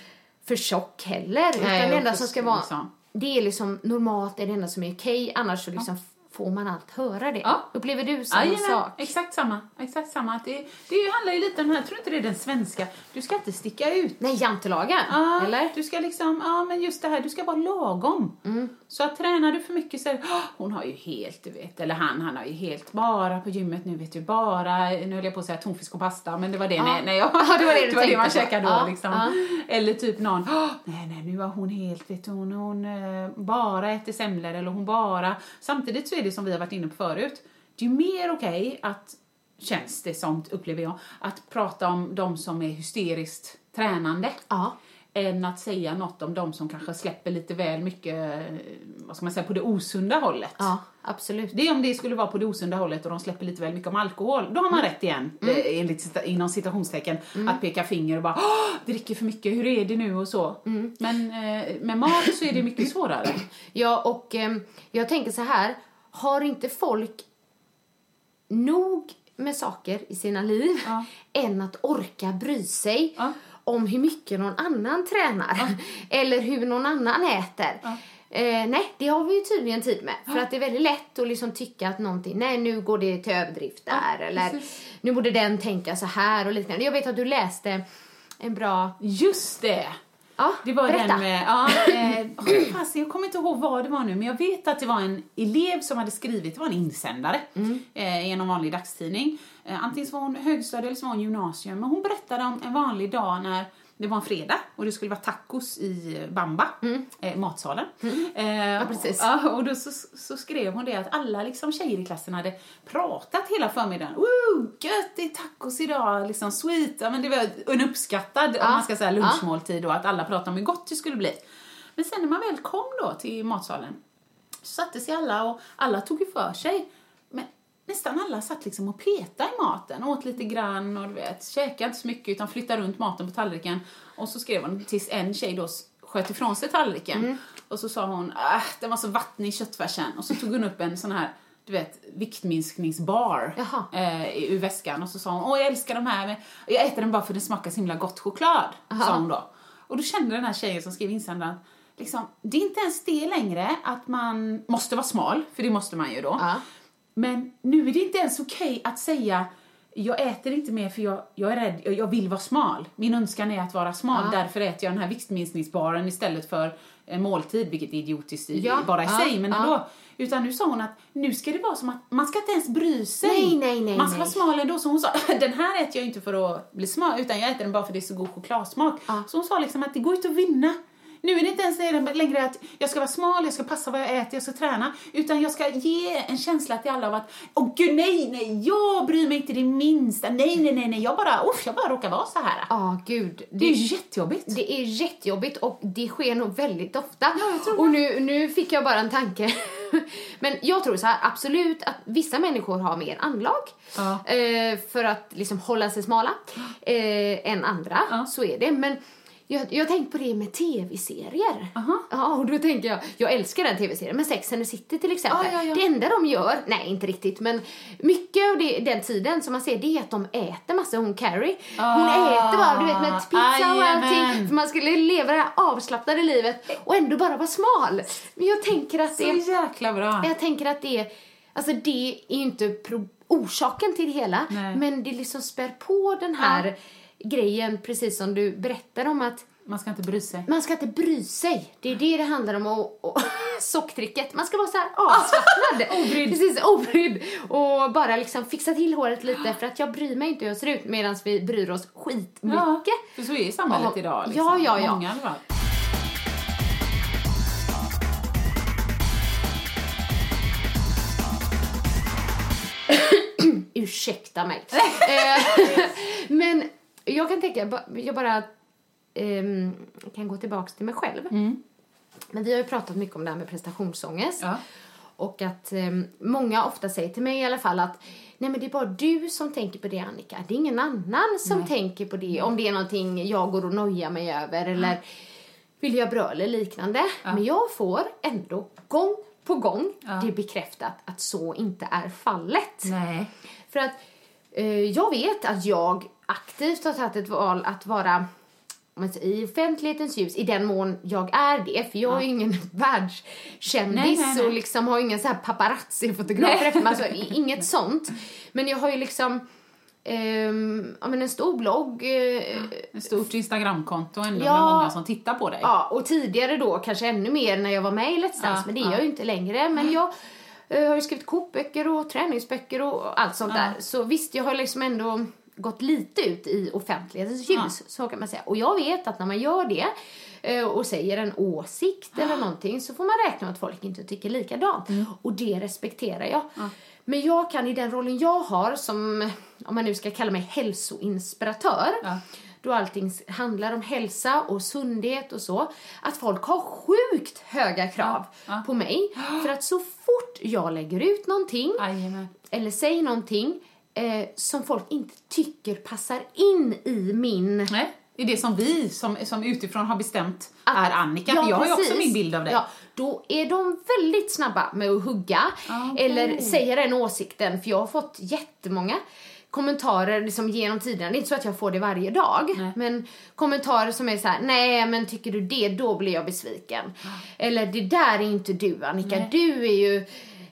för tjock heller. utan Nej, det och enda som ska vara, liksom. det är liksom normalt, det är det enda som är okej. Annars så liksom får man allt höra det. Ja. Upplever du samma Jajamän, sak? exakt samma. Exakt samma. Att det, det handlar ju lite om den här, tror inte det är den svenska, du ska inte sticka ut. Nej, jantelagen. Ja, eller? Du ska liksom, ja men just det här, du ska vara lagom. Mm. Så att tränar du för mycket så är det, "Åh, hon har ju helt, du vet, eller han, han har ju helt bara på gymmet nu vet du, bara, nu höll jag på att säga tonfisk och pasta, men det var det Ja. när, när jag, Ja, det var det du det, var det man käkade då liksom. Eller typ någon, "Åh, nej nej nu har hon helt, vet du, hon, hon eh, bara äter semlor eller hon bara, samtidigt så är det som vi har varit inne på förut, det är ju mer okej att känns det som, upplever jag, att prata om de som är hysteriskt tränande Ja. än att säga något om de som kanske släpper lite väl mycket, eh, vad ska man säga, på det osunda hållet. Ja, absolut. Det är om det skulle vara på det osunda hållet och de släpper lite väl mycket om alkohol. Då har man rätt igen, eh, enligt, inom citationstecken, att peka finger och bara dricker för mycket, hur är det nu och så. Men eh, med mat så är det mycket svårare. Ja, och ehm, jag tänker så här. Har inte folk nog med saker i sina liv Ja. än att orka bry sig Ja. om hur mycket någon annan tränar eller hur någon annan äter? Eh, nej, det har vi ju tydligen tid med. För att det är väldigt lätt att liksom tycka att någonting, nej nu går det till överdrift där eller precis. nu borde den tänka så här och liknande. Jag vet att du läste en bra, Just det! Ja, Det var berätta. den med, ja, eh, fasen, jag kommer inte ihåg vad det var nu, men jag vet att det var en elev som hade skrivit, det var en insändare eh, i en vanlig dagstidning. Eh, antingen så var hon högstadie eller så var hon gymnasium, men hon berättade om en vanlig dag när det var en fredag och det skulle vara tacos i Bamba, eh, matsalen. Eh, Ja, precis. Ja, och då så, så skrev hon det att alla liksom tjejer i klassen hade pratat hela förmiddagen. Woo, gött, det är tacos idag, liksom sweet. Ja, men det var en uppskattad, om man ska säga lunchmåltid och att alla pratade om hur gott det skulle bli. Men sen när man väl kom då till matsalen så satte sig alla och alla tog ju för sig. Nästan alla satt liksom och petade i maten, åt lite grann och du vet, käkade inte så mycket utan flyttade runt maten på tallriken. Och så skrev hon tills en tjej då sköt ifrån sig tallriken. Mm. Och så sa hon, äh, den var så vattnig köttfärsen. Och så tog hon upp en sån här, du vet, viktminskningsbar eh, ur väskan. Och så sa hon, åh jag älskar de här, men jag äter den bara för den smakar så himla gott choklad. Sa hon då. Och då kände den här tjejen som skrev insändaren, liksom, det är inte ens det längre att man måste vara smal, för det måste man ju då. Ja. Men nu är det inte ens okej att säga jag äter inte mer för jag, jag är rädd, jag, jag vill vara smal. Min önskan är att vara smal, Ja. därför äter jag den här viktminskningsbaren istället för en måltid, vilket är idiotiskt i, Ja, bara i ja, sig, men ändå. Utan nu sa hon att nu ska det vara som att man ska inte ens bry sig. Nej, nej, nej, man ska vara smal ändå. Så hon sa, den här äter jag inte för att bli smal, utan jag äter den bara för det är så god chokladsmak. Så hon sa liksom att det går inte att vinna. Nu är det inte ens det längre att jag ska vara smal, jag ska passa vad jag äter, jag ska träna. Utan jag ska ge en känsla till alla av att, åh gud nej, nej, jag bryr mig inte det minsta. Nej, nej, nej, nej, jag bara, usch, jag bara råkar vara så här. Ja, gud. Det är ju jättejobbigt. Det är jättejobbigt och det sker nog väldigt ofta. Ja, jag tror och nu, nu fick jag bara en tanke. Men jag tror så här, absolut att vissa människor har mer anlag Ja. eh, för att liksom hålla sig smala eh, än andra. Ja. Så är det. Men jag, jag har tänkt på det med tv-serier. Aha. Ja, och då tänker jag, jag älskar den tv-serien, men Sex and the City till exempel. Ja, ja, ja. Det enda de gör, nej inte riktigt, men mycket av det, den tiden som man ser, det är att de äter massa. Hon Carrie, hon Ah, äter bara, du vet med pizza och allting. För man skulle leva det här avslappnade livet och ändå bara vara smal. Men jag tänker att Så det, jäkla bra. jag tänker att det, alltså det är ju inte pro, orsaken till det hela, Nej. men det liksom spär på den här grejen, precis som du berättar om att Man ska inte bry sig. man ska inte bry sig. Det är det det handlar om. Och, och socktricket. Man ska vara så här avslappnad. Obrydd. Precis, obrydd. Och bara liksom fixa till håret lite för att jag bryr mig inte hur jag ser ut medan vi bryr oss skitmycket. Ja, för så är samhället Ja. idag. Liksom. Ja, ja, ja. Många. Ursäkta mig. Eh, Men jag kan tänka, jag bara ehm, kan gå tillbaks till mig själv. Men vi har ju pratat mycket om det här med prestationsångest. Ja. Och att ehm, många ofta säger till mig i alla fall att nej men det är bara du som tänker på det Annika. Det är ingen annan som tänker på det. Om det är någonting jag går och nojar mig över eller vill jag bra eller liknande. Men jag får ändå gång på gång det bekräftat att så inte är fallet. Nej. För att eh, jag vet att jag aktivt har tagit ett val att vara i offentlighetens ljus i den mån jag är det. För jag är ju ingen världskändis och liksom har ingen så här paparazzi-fotografer efter mig. Alltså, inget sånt. Men jag har ju liksom ehm, ja, men en stor blogg. eh, Ett stort Instagramkonto ändå Ja. med många som tittar på dig. Ja, och tidigare då kanske ännu mer när jag var med i Let's Dance, Ja, men det är ja. jag ju inte längre. Men jag eh, har ju skrivit kokböcker och träningsböcker och allt sånt Ja. där. Så visst, jag har liksom ändå gått lite ut i offentlighetens ljus, så kan man säga. Och jag vet att när man gör det eh, och säger en åsikt eller någonting så får man räkna med att folk inte tycker likadant. Mm. Och det respekterar jag. Men jag kan i den rollen jag har som, om man nu ska kalla mig hälsoinspiratör, Ja. då allting handlar om hälsa och sundhet och så, att folk har sjukt höga krav Ja. på mig. För att så fort jag lägger ut någonting Jajamän. eller säger någonting eh, som folk inte tycker passar in i min... Nej, det är det som vi som, som utifrån har bestämt Att- är Annika. Ja, jag har ju också precis. min bild av dig. Ja, då är de väldigt snabba med att hugga Okej. eller säga den åsikten. För jag har fått jättemånga kommentarer liksom genom tiderna. Det är inte så att jag får det varje dag. Nej. Men kommentarer som är så här: nej men tycker du det, då blir jag besviken. Eller det där är inte du Annika, Nej. du är ju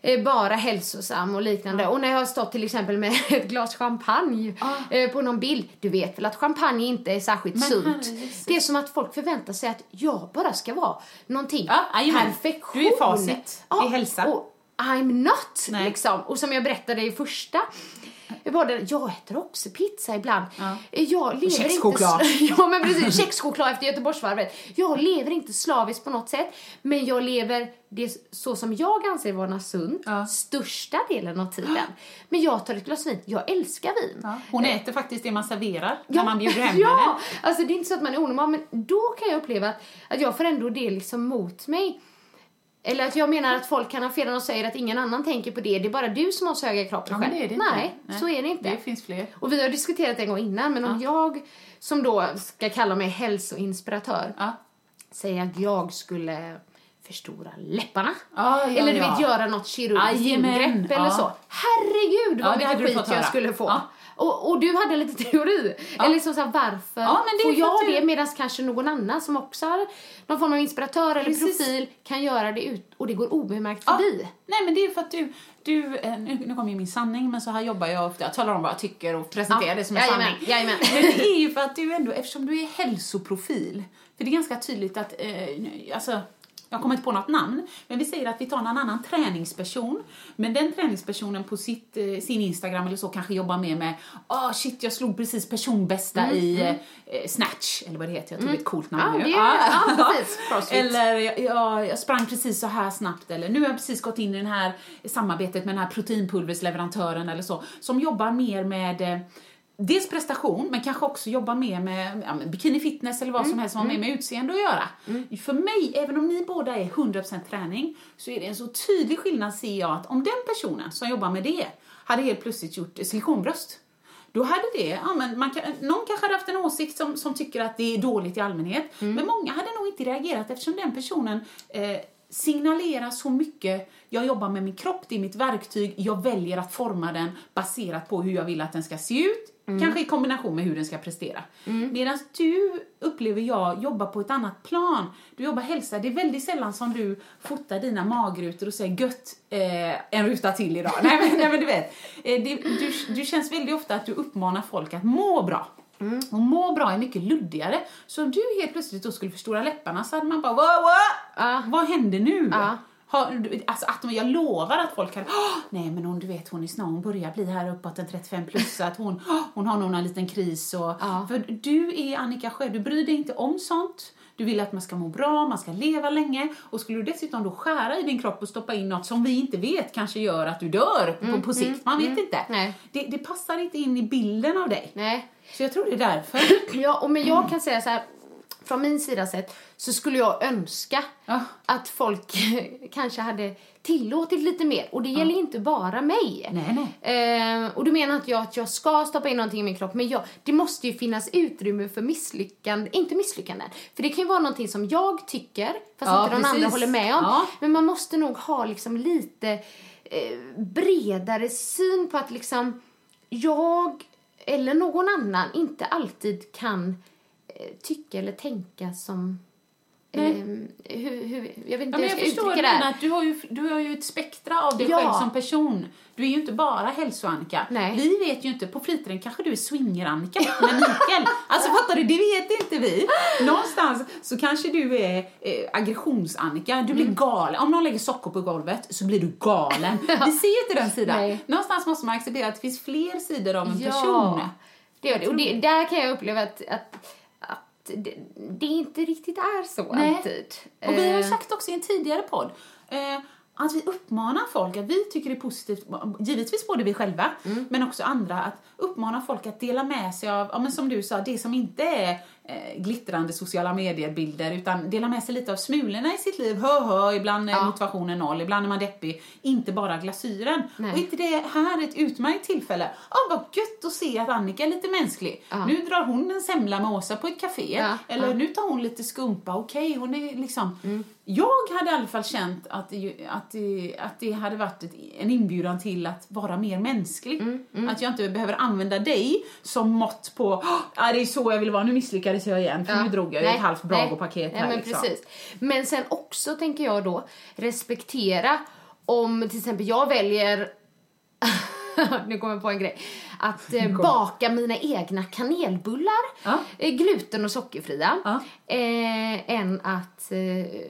eh, bara hälsosam och liknande. Och när jag har stått till exempel med ett glas champagne eh, på någon bild. Du vet väl att champagne inte är särskilt Men sunt. herrejösses. Det är som att folk förväntar sig att jag bara ska vara någonting Ja, perfektion. Du är facit i hälsa. Och I'm not, Nej. liksom. Och som jag berättade i första podden, jag äter också pizza ibland. Ja. Jag lever kexchoklad. Inte, ja, men precis. Kexchoklad efter Göteborgsvarvet. Jag lever inte slaviskt på något sätt, men jag lever det så som jag anser vara sunt Ja. största delen av tiden. Men jag tar ett glas vin. Jag älskar vin. Ja, Hon äter faktiskt det man serverar när man bjuder hem ja, henne. alltså det är inte så att man är onormal, men då kan jag uppleva att, att jag får ändå det liksom mot mig. Eller att jag menar att folk kan ha fel när de säger att ingen annan tänker på det. Det är bara du som har så höga krav på dig Ja, själv. det det. Nej, Nej. så är det inte. Det finns fler. Och vi har diskuterat det en gång innan, men om jag som då ska kalla mig hälsoinspiratör Ja. säg att jag skulle förstora läpparna. Ja, ja, eller du ja. vet göra något kirurgiskt ingrepp eller ja. så. Herregud Ja, vad hade mycket skit jag skulle få. Ja. Och, och du hade lite teori. Eller liksom så här, varför Ja, får jag det medan kanske någon annan som också har någon form av inspiratör eller Precis. profil kan göra det ut och det går obemärkt Ja. förbi. Nej men det är för att du, du eh, nu, nu kommer ju min sanning men så här jobbar jag ofta, jag talar om vad jag tycker och presenterar det som en Jajamän, sanning. jajamän. Men det är ju för att du ändå, eftersom du är hälsoprofil, för det är ganska tydligt att, eh, alltså jag kommer inte på något namn, men vi säger att vi tar någon annan träningsperson, men den träningspersonen på sitt, eh, sin Instagram eller så kanske jobbar mer med ah shit jag slog precis personbästa i eh, snatch, eller vad det heter, jag tog ett coolt namn Ja, nu. är, ja, precis. Eller jag, jag, jag sprang precis så här snabbt eller nu har jag precis gått in i det här samarbetet med den här proteinpulversleverantören eller så som jobbar mer med eh, Dels prestation, men kanske också jobbar mer med ja, bikini fitness eller vad som helst som har med utseende att göra. För mig, även om ni båda är 100% träning, så är det en så tydlig skillnad ser jag att om den personen som jobbar med det hade helt plötsligt gjort silikonbröst, då hade det, ja, men man kan, någon kanske hade haft en åsikt som, som tycker att det är dåligt i allmänhet, men många hade nog inte reagerat eftersom den personen eh, signalerar så mycket, jag jobbar med min kropp, det är mitt verktyg, jag väljer att forma den baserat på hur jag vill att den ska se ut, kanske i kombination med hur den ska prestera. Medan du, upplever jag, jobbar på ett annat plan. Du jobbar hälsa, det är väldigt sällan som du fotar dina magrutor och säger gött, eh, en ruta till idag. nej, men, nej men du vet, eh, det, du, du känns väldigt ofta att du uppmanar folk att må bra. Och må bra är mycket luddigare. Så om du helt plötsligt då skulle förstora läpparna så hade man bara wow, wow, Ja. vad händer nu? Ja. Har, alltså att de, jag lovar att folk hade, "Åh, nej men hon, du vet hon är snart, hon börjar bli här uppåt en 35 plus så att hon, "Åh, hon har nog en liten kris och, Ja. för du är Annika själv, du bryr dig inte om sånt. Du vill att man ska må bra, man ska leva länge och skulle du dessutom då skära i din kropp och stoppa in något som vi inte vet kanske gör att du dör på, på sikt, man vet inte. Nej. Det, det passar inte in i bilden av dig. Nej. Så jag tror det är därför. Ja, och men jag kan säga så här, från min sida sett så skulle jag önska Ja. att folk kanske hade tillåtit lite mer. Och det gäller inte bara mig. Nej, nej. Eh, och du menar inte jag att jag ska stoppa in någonting i min kropp, men jag, det måste ju finnas utrymme för misslyckande, inte misslyckanden. För det kan ju vara någonting som jag tycker, fast Ja, inte någon andra håller med om. Ja. Men man måste nog ha liksom lite eh, bredare syn på att liksom jag eller någon annan inte alltid kan tycka eller tänka som ehm, hur, hur, jag vet inte Ja, hur jag jag förstår det här. att du har, ju, du har ju ett spektra av dig Ja. själv som person. Du är ju inte bara hälso-Annika. Nej. Vi vet ju inte, på fritiden kanske du är swinger-Annika med Mikael. Alltså fattar du, det vet inte vi. Någonstans så kanske du är eh, aggressions-Annika, du blir Mm. galen. Om någon lägger socker på golvet så blir du galen. Vi ser inte den sidan. Nej. Någonstans måste man acceptera att det finns fler sidor av en Ja, person. det gör det. Och det, där kan jag uppleva att, att det, det inte riktigt är så Nej. alltid. Och vi har Eh, sagt också i en tidigare podd eh, att vi uppmanar folk, att vi tycker det är positivt, givetvis både vi själva, men också andra, att uppmana folk att dela med sig av, ja, men som du sa, det som inte är eh, glittrande sociala medier-bilder, utan dela med sig lite av smulorna i sitt liv. Hö, hö, ibland är Ja. motivationen noll, ibland är man deppig, inte bara glasyren. Nej. Och inte det här ett utmärkt tillfälle? Ja, vad gött att se att Annika är lite mänsklig. Ja. Nu drar hon en semla med Åsa på ett café, Ja, eller nu tar hon lite skumpa, okej, hon är liksom... Jag hade i alla fall känt att det, att att det hade varit en inbjudan till att vara mer mänsklig. Att jag inte behöver använda dig som mått på, "Åh, ja, det är så jag vill vara, nu misslyckades jag igen, för Ja. nu drog jag ju ett halvt Nej, här men liksom. precis. Men sen också tänker jag då respektera om till exempel jag väljer nu kommer jag på en grej. Att eh, baka mina egna kanelbullar, Ja. eh, gluten och sockerfria, Ja. eh, än att eh,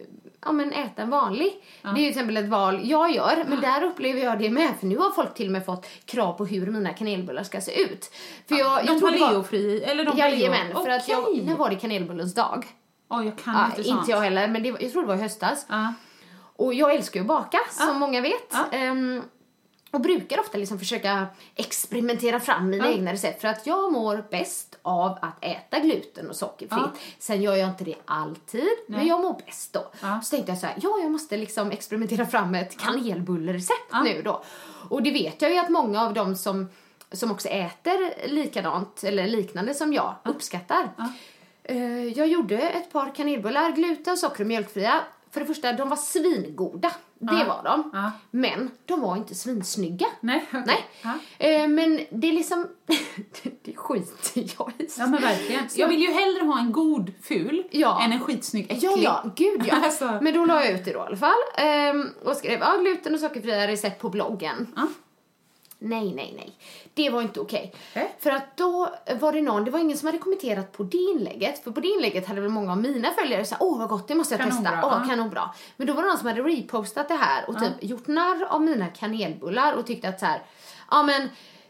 ja, men äta en vanlig. Det är ju till exempel ett val jag gör, men där upplever jag det med. För nu har folk till och med fått krav på hur mina kanelbullar ska se ut. För jag, de jag tror det var- paleofri, eller de Jajamän, för att jag, när var det kanelbullens dag? Oj, jag kan Ja, inte inte sånt. jag heller, men det jag tror det var i höstas. Ja. Och jag älskar ju att baka, som Ja. många vet. Ja. Och brukar ofta liksom försöka experimentera fram mina Ja. egna recept för att jag mår bäst av att äta gluten och sockerfritt. Ja. Sen gör jag inte det alltid, men jag mår bäst då. Ja. Så tänkte jag så här, ja jag måste liksom experimentera fram ett kanelbullerecept nu då. Och det vet jag ju att många av dem som, som också äter likadant eller liknande som jag uppskattar. Eh, jag gjorde ett par kanelbullar, gluten, socker och mjölkfria. För det första, de var svingoda. Det var de. Men de var inte svinsnygga. Nej, okej. Nej. Eh, men det är liksom... det skiter jag i. Ja men verkligen. Jag vill ju hellre ha en god ful Ja. än en skitsnygg äcklig. Ja, ja, gud ja. Alltså. Men då la jag ut det då i alla fall. Ehm, och skrev ja, gluten och sockerfria recept på bloggen. Ja. Nej, nej, nej. Det var inte okej. Nej. För att då var det någon, det var ingen som hade kommenterat på det inlägget. För på det inlägget hade väl många av mina följare sagt åh vad gott, det måste jag Kanonbra, testa. Åh, ja. kanonbra. Men då var det någon som hade repostat det här och typ gjort narr av mina kanelbullar och tyckte att så här, ja men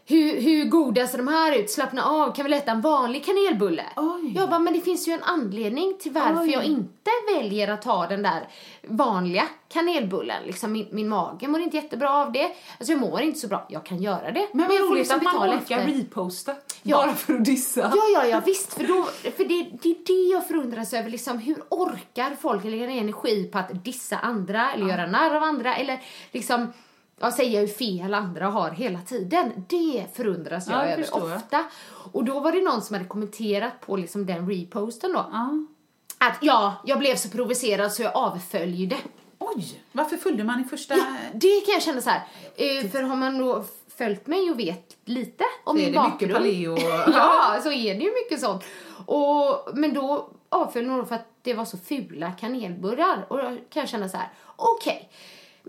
hur, hur goda ser de här ut? Slappna av, kan vi äta en vanlig kanelbulle? Oj. Jag bara, men det finns ju en anledning till varför Oj. jag inte väljer att ta den där vanliga kanelbullen. Liksom min, min mage mår inte jättebra av det. Alltså jag mår inte så bra. Jag kan göra det. Men vad jag får att man orkar reposta. Ja. Bara för att dissa. Ja, ja, ja, visst. För, då, för det, det är det jag förundras över. Liksom, hur orkar folk lägga ner energi på att dissa andra eller göra narr av andra eller liksom ja, säga hur fel andra har hela tiden. Det förundras jag Ja, det över jag. ofta. Och då var det någon som hade kommenterat på liksom den reposten då. Ja. Att ja, jag blev så provocerad så jag avföljde. Oj, varför följde man i första... Ja, det kan jag känna så här. Eh, för har man då följt mig och vet lite om Så är min det bakgrund. mycket paleo. ja, så är det ju mycket sånt. Och, men då avföljde någon för att det var så fula kanelbullar. Och då kan jag känna så här, okej.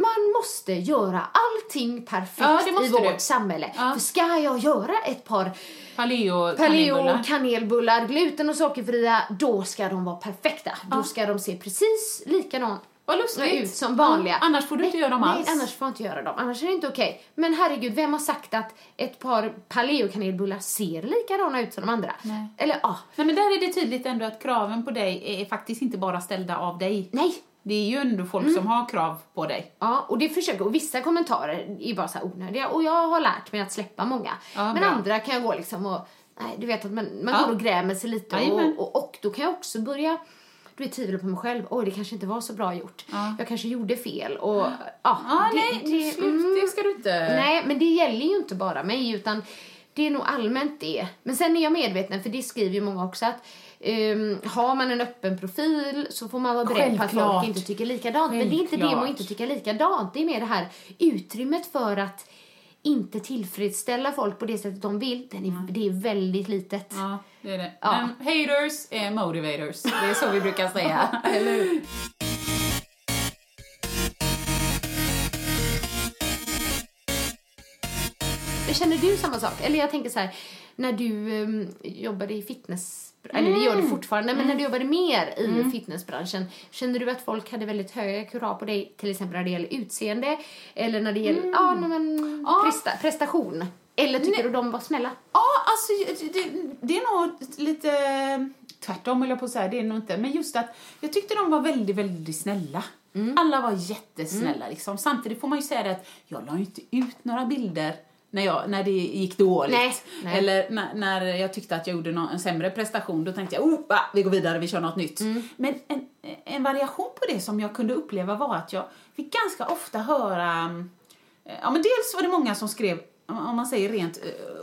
Man måste göra allting perfekt Ja, i vårt du. samhälle. Ja. För ska jag göra ett par Paleo, paleo kanelbullar. kanelbullar, gluten och sockerfria, då ska de vara perfekta. Då ska de se precis Vad lustigt. ut som vanliga. Ja, annars får du inte göra dem nej, alls. Nej, annars får jag inte göra dem. Annars är det inte okej. Men herregud, vem har sagt att ett par paleo-kanelbullar ser likadana ut som de andra? Nej. Eller ja, Nej men där är det tydligt ändå att kraven på dig är faktiskt inte bara ställda av dig. nej. Det är ju ändå folk Mm. som har krav på dig. Ja, och det försöker, och vissa kommentarer är bara så här onödiga och jag har lärt mig att släppa många. Ja, men bra. andra kan jag gå liksom och, nej du vet att man, man Ja. går och grämer sig lite och, och, och då kan jag också börja du vet, tvivla på mig själv. Oj, det kanske inte var så bra gjort. Ja. Jag kanske gjorde fel och ja. Ja, det- nej, det- mm. det ska du inte... Nej, men det gäller ju inte bara mig utan det är nog allmänt det. Men sen är jag medveten, för det skriver ju många också, att ehm, har man en öppen profil så får man vara beredd på att Självklart. folk inte tycker likadant. Men det är inte det med Självklart. att inte tycka likadant. Det är mer det här utrymmet för att inte tillfredsställa folk på det sättet de vill. Den är, Det är väldigt litet. Ja, det är det. Ja. Men haters är motivators. Det är så vi brukar säga. Känner du samma sak? Eller jag tänker så här, när du um, jobbade i fitness eller det gör du fortfarande, men när du jobbade mer i fitnessbranschen, kände du att folk hade väldigt höga krav på dig, till exempel när det gäller utseende, eller när det gäller ja, nej, men, Ja. presta, prestation? Eller tycker du de var snälla? Ja, alltså det, det är nog lite tvärtom höll jag på att säga, det är nog inte. Men just att jag tyckte de var väldigt, väldigt snälla. Alla var jättesnälla liksom. Samtidigt får man ju säga det att jag la ju inte ut några bilder när, jag, när det gick dåligt. Nej, nej. Eller när, när jag tyckte att jag gjorde någon, en sämre prestation, då tänkte jag oh, va, vi går vidare, vi kör något nytt. Men en, en variation på det som jag kunde uppleva var att jag fick ganska ofta höra Eh, Ja, men dels var det många som skrev, om man säger rent, eh,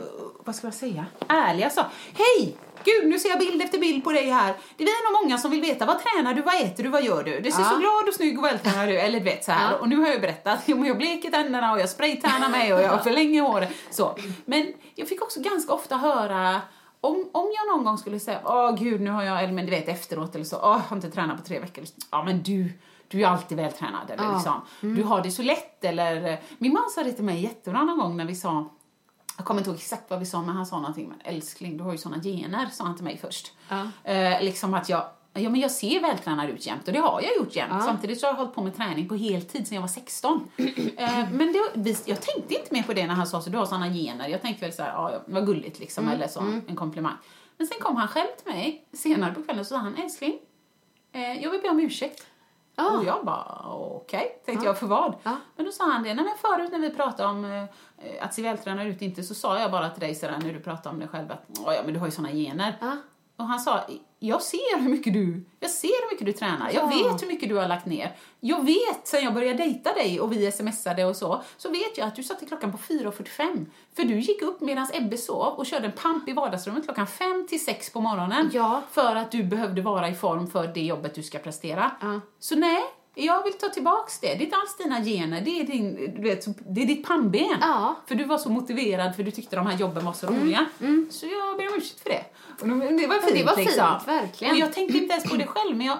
vad ska jag säga, ärliga sa Hej! Gud, nu ser jag bild efter bild på dig här. Det är nog många som vill veta, vad tränar du, vad äter du, vad gör du? Det ser Ja. så glad och snygg och vältränad ut, eller du vet så här. Ja. Och nu har jag berättat, jo, men jag bleker tänderna och jag spraytannar mig och jag förlänger håret. Så. Men jag fick också ganska ofta höra om, om jag någon gång skulle säga, åh gud nu har jag, eller men du vet efteråt eller så, åh jag har inte tränat på tre veckor. Ja men du, du är alltid vältränad eller Ja. liksom, du har det så lätt eller, min man sa det till mig jättebra någon gång när vi sa, jag kommer inte ihåg exakt vad vi sa men han sa någonting, men älskling du har ju såna gener, sa han till mig först. Ja. Eh, liksom att jag, ja men jag ser vältränad ut jämt och det har jag gjort jämt. Ja. Samtidigt så har jag hållit på med träning på heltid sedan jag var 16. eh, men det, jag tänkte inte mer på det när han sa så, du har såna gener. Jag tänkte väl så här, ja vad gulligt liksom, Mm, eller så, en komplimang. Men sen kom han själv till mig senare på kvällen och sa han, älskling, eh, jag vill be om ursäkt. Ah. Och jag bara, okej, tänkte jag, för vad? Ja. Men då sa han det, nej men förut när vi pratade om eh, att se vältränad ut inte, så sa jag bara till dig sådär när du pratade om dig själv att, "Åh, ja men du har ju såna gener. Ja. Och han sa, jag ser hur mycket du, jag ser hur mycket du tränar. Jag Ja. vet hur mycket du har lagt ner. Jag vet, sen jag började dejta dig och vi smsade och så, så vet jag att du satte klockan på 4.45. För du gick upp medan Ebbe sov och körde en pamp i vardagsrummet klockan 5 till 6 på morgonen. Ja. För att du behövde vara i form för det jobbet du ska prestera. Ja. Så nej, jag vill ta tillbaks det. Det är inte alls dina gener, det är, din, du vet, det är ditt pannben. Ja. För du var så motiverad för du tyckte de här jobben var så roliga. Så jag ber om ursäkt för det. Och det det var fint det var fint, liksom. verkligen. Och jag tänkte inte ens på det själv, men jag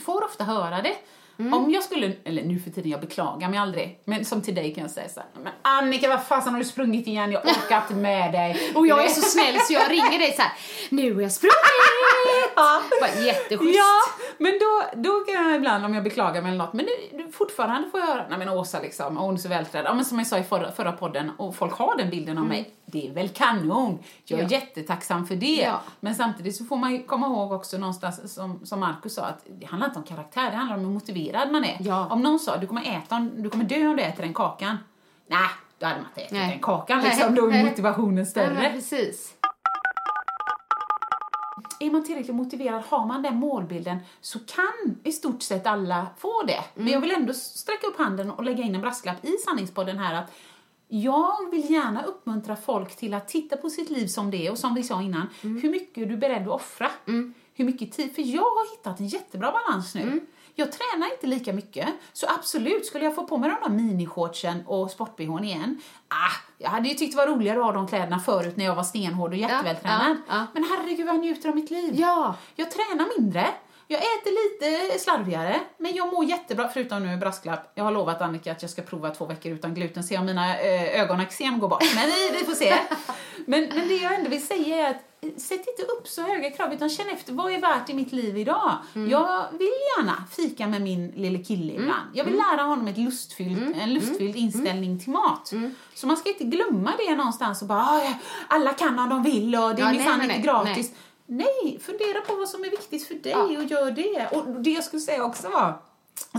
får ofta höra det. Om jag skulle, eller nu för tiden, jag beklagar mig aldrig. Men som till dig kan jag säga så här, men Annika vad fasen har du sprungit igen? Jag orkar inte med dig. Och jag är så snäll så jag ringer dig så här. Nu har jag sprungit! Ja. Bara jätteschysst. Ja, men då, då kan jag ibland om jag beklagar mig eller något, men det, fortfarande får jag höra, nej men Åsa liksom, hon är så vältränad. Ja men som jag sa i förra, förra podden, och folk har den bilden av mig, det är väl kanon. Jag är Mm. Ja. jättetacksam för det. Ja. Men samtidigt så får man komma ihåg också någonstans, som, som Markus sa, att det handlar inte om karaktär, det handlar om hur motiverad man är. Ja. Om någon sa, du kommer äta, du kommer dö om du äter den kakan. Nej, då hade man inte ätit Nej. den kakan liksom, då är motivationen Ja, större. men precis. Är man tillräckligt motiverad, har man den målbilden, så kan i stort sett alla få det. Men jag vill ändå sträcka upp handen och lägga in en brasklapp i sanningspodden här att jag vill gärna uppmuntra folk till att titta på sitt liv som det är och som vi sa innan, hur mycket är du beredd att offra? Hur mycket tid? För jag har hittat en jättebra balans nu. Jag tränar inte lika mycket, så absolut, skulle jag få på mig de där minishortsen och sport-bhn igen, ah, jag hade ju tyckt det var roligare att ha de kläderna förut när jag var stenhård och jättevältränad. ja, ja. Men herregud vad jag njuter av mitt liv. Ja. Jag tränar mindre, jag äter lite slarvigare, men jag mår jättebra, förutom nu en brasklapp. Jag har lovat Annika att jag ska prova två veckor utan gluten, se om mina äh, ögonexem går bort. Men vi, vi får se. Men, men det jag ändå vill säga är att eh, sätt inte upp så höga krav, utan känn efter vad är värt i mitt liv idag. Jag vill gärna fika med min lille kille ibland. Jag vill lära honom ett lustfylld, en lustfylld inställning till mat. Så man ska inte glömma det någonstans och bara "Ah, alla kan om de vill och det är Ja, minsann inte gratis. Nej, fundera på vad som är viktigt för dig Ja. och gör det. Och det jag skulle säga också var,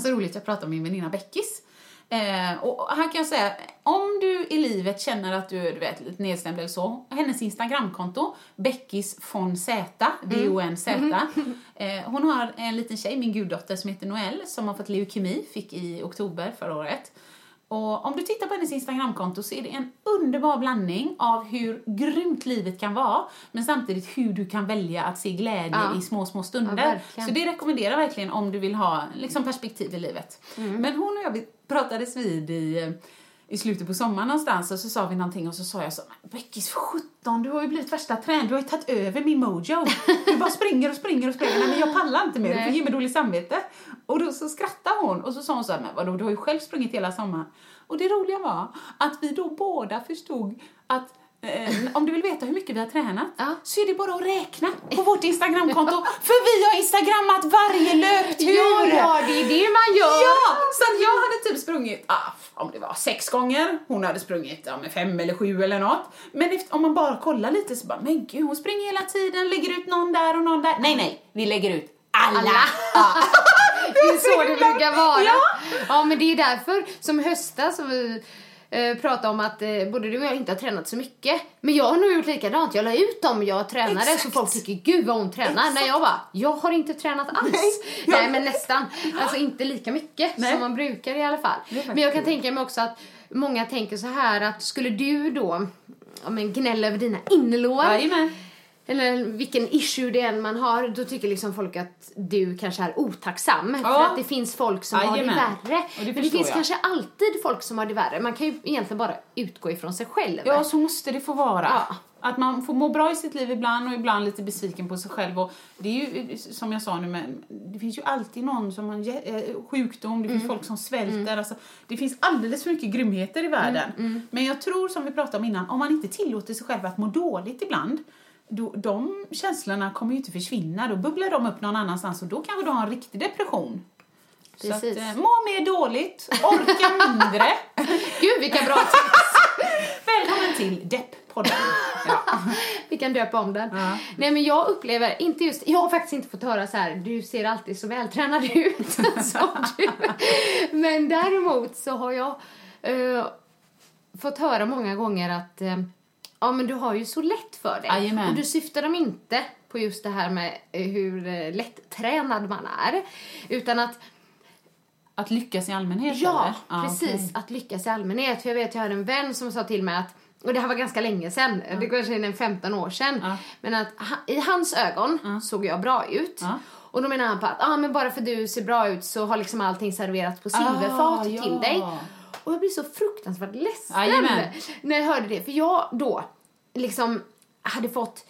så roligt, jag pratade med min väninna Beckis. Eh, och här kan jag säga, om du i livet känner att du, du vet, lite nedstämd eller så, hennes Instagramkonto, Beckis von Z, V-O-N-Z. Eh, hon har en liten tjej, min guddotter, som heter Noelle, som har fått leukemi, fick i oktober förra året. Och om du tittar på hennes Instagramkonto så är det en underbar blandning av hur grymt livet kan vara, men samtidigt hur du kan välja att se glädje Ja. i små, små Ja, stunder. verkligen. så det rekommenderar verkligen om du vill ha liksom, perspektiv i livet. Mm. Men hon och jag pratades vid i, i slutet på sommaren någonstans och så sa vi någonting och så sa jag så Beckis för sjutton, du har ju blivit värsta tränaren, du har ju tagit över min mojo. Du bara springer och springer och springer, nej men jag pallar inte mer, du får ge mig dåligt samvete. Och då så skrattade hon och så sa hon så här, men vadå, du har ju själv sprungit hela sommaren. Och det roliga var att vi då båda förstod att om du vill veta hur mycket vi har tränat Ja. så är det bara att räkna på vårt Instagramkonto. För vi har instagrammat varje löptur! Ja, det är det man gör. Ja, så att jag hade typ sprungit, ah, om det var sex gånger, hon hade sprungit ja, med fem eller sju eller något. Men efter, om man bara kollar lite så bara, men gud hon springer hela tiden, lägger ut någon där och någon där. Nej, nej, vi lägger ut alla. Alla. Ja. Det är så det brukar vara. Ja. ja, men det är därför som höstas eh, pratade om att eh, både du och jag inte har tränat så mycket. Men jag har nog gjort likadant. Jag la ut dem jag tränade Exakt. så folk tycker gud vad hon tränar. När jag bara, jag har inte tränat alls. Nej, Nej. men nästan. Alltså inte lika mycket Nej. som man brukar i alla fall. Men jag kan tänka mig också att många tänker så här att skulle du då ja, men gnälla över dina innerlår Jajamän. Eller vilken issue det än man har, då tycker liksom folk att du kanske är otacksam. Ja. För att det finns folk som har Jajamän. det värre. Det Men det finns jag. kanske alltid folk som har det värre. Man kan ju egentligen bara utgå ifrån sig själv. Ja, så måste det få vara. Ja. Att man får må bra i sitt liv ibland och ibland lite besviken på sig själv. Och det är ju som jag sa nu, men det finns ju alltid någon som har eh, sjukdom, det finns Mm. folk som svälter. Alltså, det finns alldeles för mycket grymheter i världen. Mm, Men jag tror, som vi pratade om innan, om man inte tillåter sig själv att må dåligt ibland, då, de känslorna kommer ju inte försvinna. Då bubblar de upp någon annanstans och då kanske du har en riktig depression. Så att, Precis. eh, må mer dåligt, orka mindre. Gud vilka bra tips! Välkommen till Depp-podden. Ja. Vi kan döpa om den. Ja. Nej men jag upplever, inte just, jag har faktiskt inte fått höra så här, du ser alltid så vältränad ut som du. Men däremot så har jag eh, fått höra många gånger att eh, ja men du har ju så lätt för det. Jajamän. Och du syftar dem inte på just det här med eh, hur eh, lättränad man är. Utan att Att lyckas i allmänhet Ja, eller? precis. okej. Att lyckas i allmänhet. För jag vet, jag hade en vän som sa till mig att och det här var ganska länge sedan, det kanske är en 15 år sedan. Ja. Men att i hans ögon såg jag bra ut. Och då menar han på att ah, men bara för du ser bra ut så har liksom allting serverats på silverfat Ah, till ja. dig. Och jag blev så fruktansvärt ledsen Jajamän. när jag hörde det. För jag då liksom hade fått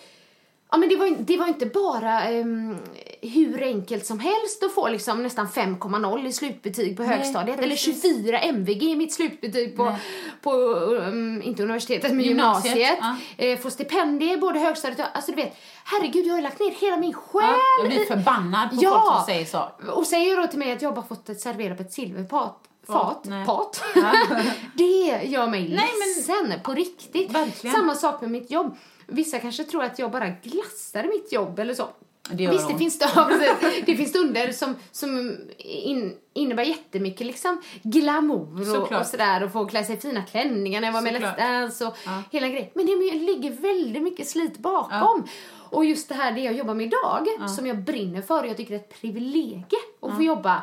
Ja, men det, var, det var inte bara ehm, hur enkelt som helst att få liksom nästan 5,0 i slutbetyg på högstadiet. Eller precis. 24 MVG i mitt slutbetyg på, Nej. på um, inte universitetet, men Gymnasiet, gymnasiet. ja. Eh, få stipendier både högstadiet och... Alltså du vet, herregud jag har lagt ner hela min själ Ja, jag blir förbannad på Ja. folk som säger så. och säger då till mig att jag bara fått ett serverat på ett silverfat. Fat, nej. pat. det gör mig Nej, men- ledsen på riktigt. Verkligen. Samma sak med mitt jobb. Vissa kanske tror att jag bara glassar mitt jobb eller så. Det Visst, det finns, ja, det finns stunder som, som in, innebär jättemycket liksom glamour och, Såklart. och sådär och få klä sig i fina klänningar när jag var med. Let's Dance och Ja. hela grejen. Men det ligger väldigt mycket slit bakom. Och just det här det jag jobbar med idag, som jag brinner för och jag tycker det är ett privilegie att få jobba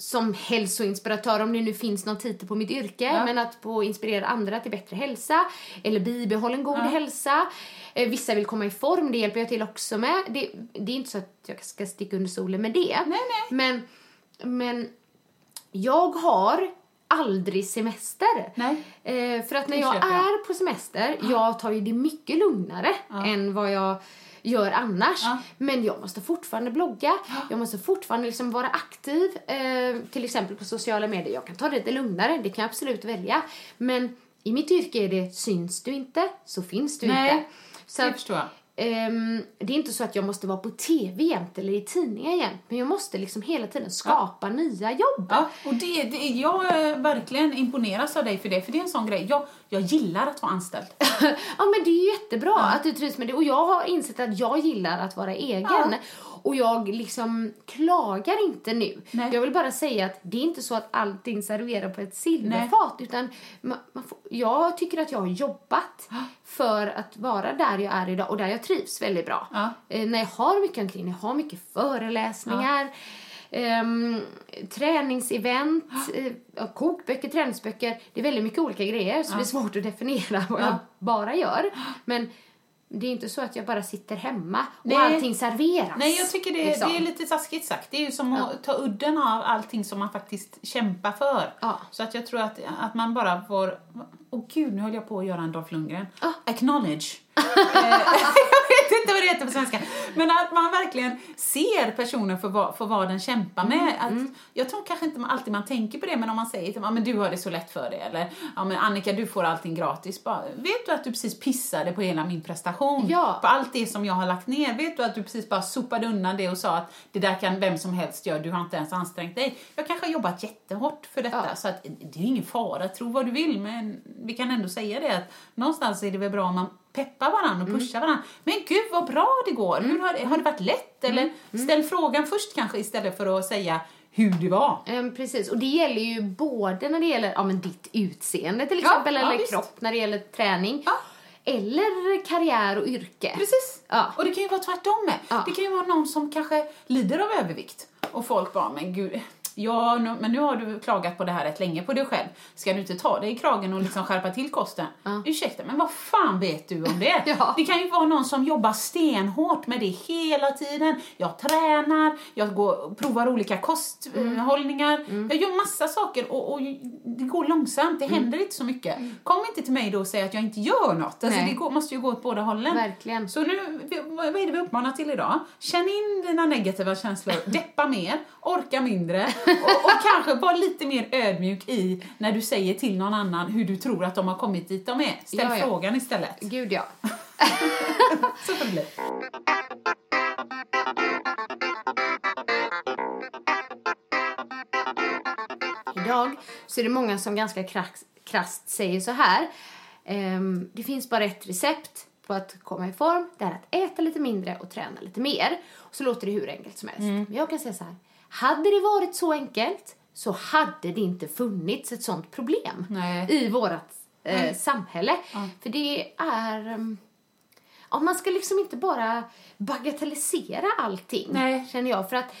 som hälsoinspiratör, om det nu finns någon titel på mitt yrke, Ja. men att få inspirera andra till bättre hälsa eller bibehållen god hälsa. Eh, vissa vill komma i form, det hjälper jag till också med. Det, det är inte så att jag ska sticka under solen med det. Nej, Men, men jag har aldrig semester. Nej. Eh, för att när jag jag. är på semester, jag tar ju det mycket lugnare än vad jag gör annars. Ja. Men jag måste fortfarande blogga, jag måste fortfarande liksom vara aktiv, eh, till exempel på sociala medier. Jag kan ta det lite lugnare, det kan jag absolut välja. Men i mitt yrke är det, syns du inte så finns du Nej, inte. Så det förstår jag. Ehm, det är inte så att jag måste vara på tv jämt eller i tidningar jämt. Men jag måste liksom hela tiden skapa nya jobb. Ja, och det, det, jag eh, verkligen imponeras av dig för det, för det är en sån grej. Jag, jag gillar att vara anställd. ja men det är jättebra att du trivs med det. Och jag har insett att jag gillar att vara egen. Ja. Och jag liksom klagar inte nu. Nej. Jag vill bara säga att det är inte så att allting serverar på ett silverfat. Utan man, man får, jag tycker att jag har jobbat för att vara där jag är idag och där jag trivs väldigt bra. Ja. Eh, när jag har mycket omkring, jag har mycket föreläsningar. ehm, träningsevent, eh, ja, kokböcker, träningsböcker. Det är väldigt mycket olika grejer så det är svårt att definiera vad jag Ja. bara gör. Men det är inte så att jag bara sitter hemma och Nej. allting serveras. Nej, jag tycker det, liksom. det är lite taskigt sagt. Det är ju som att ta udden av allting som man faktiskt kämpar för. Ja. Så att jag tror att, att man bara får... Åh gud, nu höll jag på att göra en Dolph Lundgren. Ah. Acknowledge. Eh, jag vet inte vad det heter på svenska. Men att man verkligen ser personen för vad, för vad den kämpar med. Mm, Att, Jag tror kanske inte man, alltid man tänker på det, men om man säger till ja, men du har det så lätt för dig. Eller ja, men Annika, du får allting gratis. Bara, vet du att du precis pissade på hela min prestation? Ja. På allt det som jag har lagt ner. Vet du att du precis bara sopade undan det och sa att det där kan vem som helst göra, du har inte ens ansträngt dig. Jag kanske har jobbat jättehårt för detta, Ja. så att det är ingen fara, tro vad du vill, men vi kan ändå säga det att någonstans är det väl bra om man peppar varandra och Mm. pushar varandra. Men gud vad bra det går! Hur har, har det varit lätt? Mm. Eller ställ frågan först kanske istället för att säga hur det var. Ehm, precis, och det gäller ju både när det gäller ja, men ditt utseende till Ja, exempel, ja, eller visst. kropp när det gäller träning. Ja. Eller karriär och yrke. Precis. Ja. Och det kan ju vara tvärtom med. Ja. Det kan ju vara någon som kanske lider av övervikt och folk bara, men gud, ja, nu, men nu har du klagat på det här rätt länge på dig själv. Ska du inte ta dig i kragen och liksom skärpa till kosten? Ja. Ursäkta, men vad fan vet du om det? Ja. Det kan ju vara någon som jobbar stenhårt med det hela tiden. Jag tränar, jag går, provar olika kosthållningar, jag gör massa saker och, och det går långsamt, det händer inte så mycket. Kom inte till mig då och säg att jag inte gör något. Alltså, det går, måste ju gå åt båda hållen. Verkligen. Så nu, vad är det vi uppmanar till idag? Känn in dina negativa känslor, deppa mer, orka mindre och, och kanske vara lite mer ödmjuk i när du säger till någon annan hur du tror att de har kommit dit de är. Ställ Ja, ja. frågan istället. Gud ja. Så får det bli. Idag så är det många som ganska krasst, krasst säger så här. ehm, det finns bara ett recept på att komma i form. Det är att äta lite mindre och träna lite mer. Och så låter det hur enkelt som helst. Mm. Men jag kan säga så här. Hade det varit så enkelt så hade det inte funnits ett sånt problem Nej. i vårat eh, samhälle. För det är... Um, ja, man ska liksom inte bara bagatellisera allting, Nej. känner jag. För att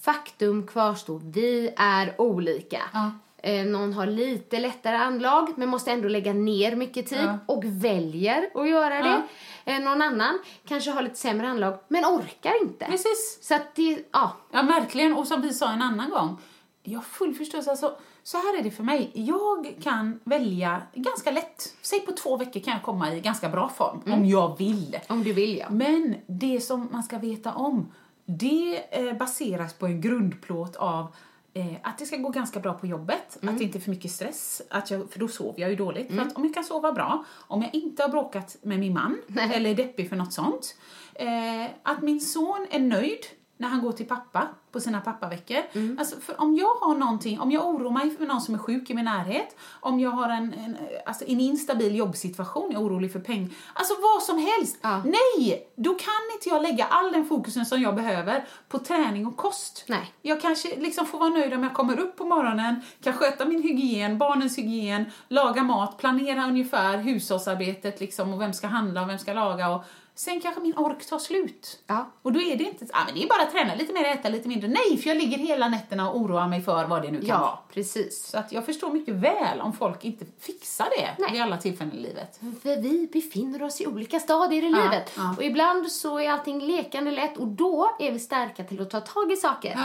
faktum kvarstår, vi är olika. Ja. Eh, någon har lite lättare anlag men måste ändå lägga ner mycket tid Ja. och väljer att göra det. Eh, någon annan kanske har lite sämre anlag men orkar inte. Precis. Så att det, ja. Ja, verkligen. Och som vi sa en annan gång, jag har full förståelse. Alltså, så här är det för mig. Jag kan välja ganska lätt. Säg på två veckor kan jag komma i ganska bra form, om jag vill. Om du vill ja. Men det som man ska veta om, det eh, baseras på en grundplåt av eh, att det ska gå ganska bra på jobbet, att det inte är för mycket stress, att jag, för då sover jag ju dåligt. För att om jag kan sova bra, om jag inte har bråkat med min man eller är deppig för något sånt, eh, att min son är nöjd när han går till pappa på sina pappaveckor. Alltså, för om jag har någonting, om jag oroar mig för någon som är sjuk i min närhet, om jag har en, en, alltså en instabil jobbsituation, jag är orolig för pengar, alltså vad som helst. Ja. Nej, då kan inte jag lägga all den fokusen som jag behöver på träning och kost. Nej. Jag kanske liksom får vara nöjd om jag kommer upp på morgonen, kan sköta min hygien, barnens hygien, laga mat, planera ungefär hushållsarbetet liksom och vem ska handla och vem ska laga och sen kanske min ork tar slut. Ja. Och då är det inte, ah, men det är bara att träna lite mer, äta lite mindre. Nej, för jag ligger hela nätterna och oroar mig för vad det nu kan vara. Ja, precis. Så att jag förstår mycket väl om folk inte fixar det Nej. vid alla tillfällen i livet. För vi befinner oss i olika stadier i Ja, livet. ja. Och ibland så är allting lekande lätt och då är vi starka till att ta tag i saker. Eh,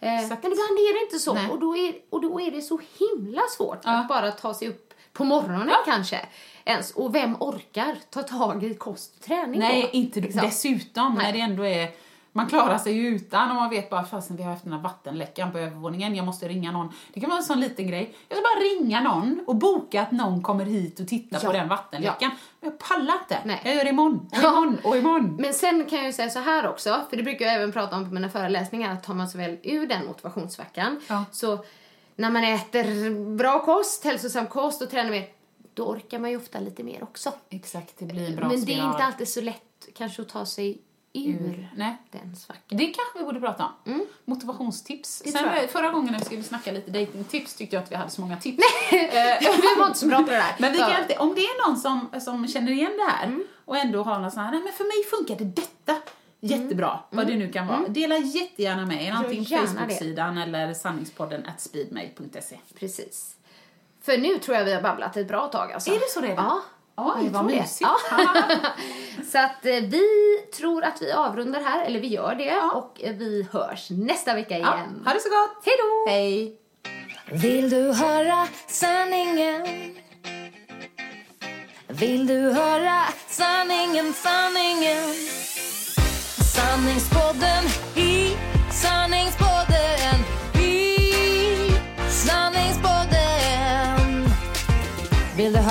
men ibland är det inte så. Nej. Och då, är, och då är det så himla svårt att bara ta sig upp på morgonen kanske. Ens. Och vem orkar ta tag i kost och träning Nej, då? inte Liksom. dessutom Nej. när det ändå är man klarar sig ju utan och man vet bara fasen vi har haft den här vattenläckan på övervåningen, jag måste ringa någon. Det kan vara en sån liten grej. Jag ska bara ringa någon och boka att någon kommer hit och tittar Ja. på den vattenläckan. Men jag pallar inte. Nej. Jag gör det imorgon, och Ja. imorgon, och imorgon. Men sen kan jag ju säga så här också, för det brukar jag även prata om på mina föreläsningar, att tar man sig väl ur den motivationssvackan Ja. så när man äter bra kost, hälsosam kost och tränar mer, då orkar man ju ofta lite mer också. Exakt, det blir bra Men det är spiral. inte alltid så lätt kanske att ta sig ur Nej. den svackan. Det kanske vi borde prata om. Motivationstips. Det Sen, förra gången när vi skulle snacka lite datingtips tyckte jag att vi hade så många tips. Vi var inte så bra på det där. Men vi kan alltid, om det är någon som, som känner igen det här och ändå har någon sån här, nej men för mig funkade detta jättebra, vad det nu kan vara. Dela jättegärna med er, antingen på. Facebook-sidan eller sanningspodden at speedmail.se. Precis. För nu tror jag vi har babblat ett bra tag alltså. Är det så redan? Ja. Oj, vad mysigt. Ja. så att eh, vi tror att vi avrundar här, eller vi gör det. Ja. Och eh, vi hörs nästa vecka Ja, igen. ha det så gott! Hej då! Hej! Vill du höra sanningen? Vill du höra sanningen, sanningen? Sanningspodden i sanningspodden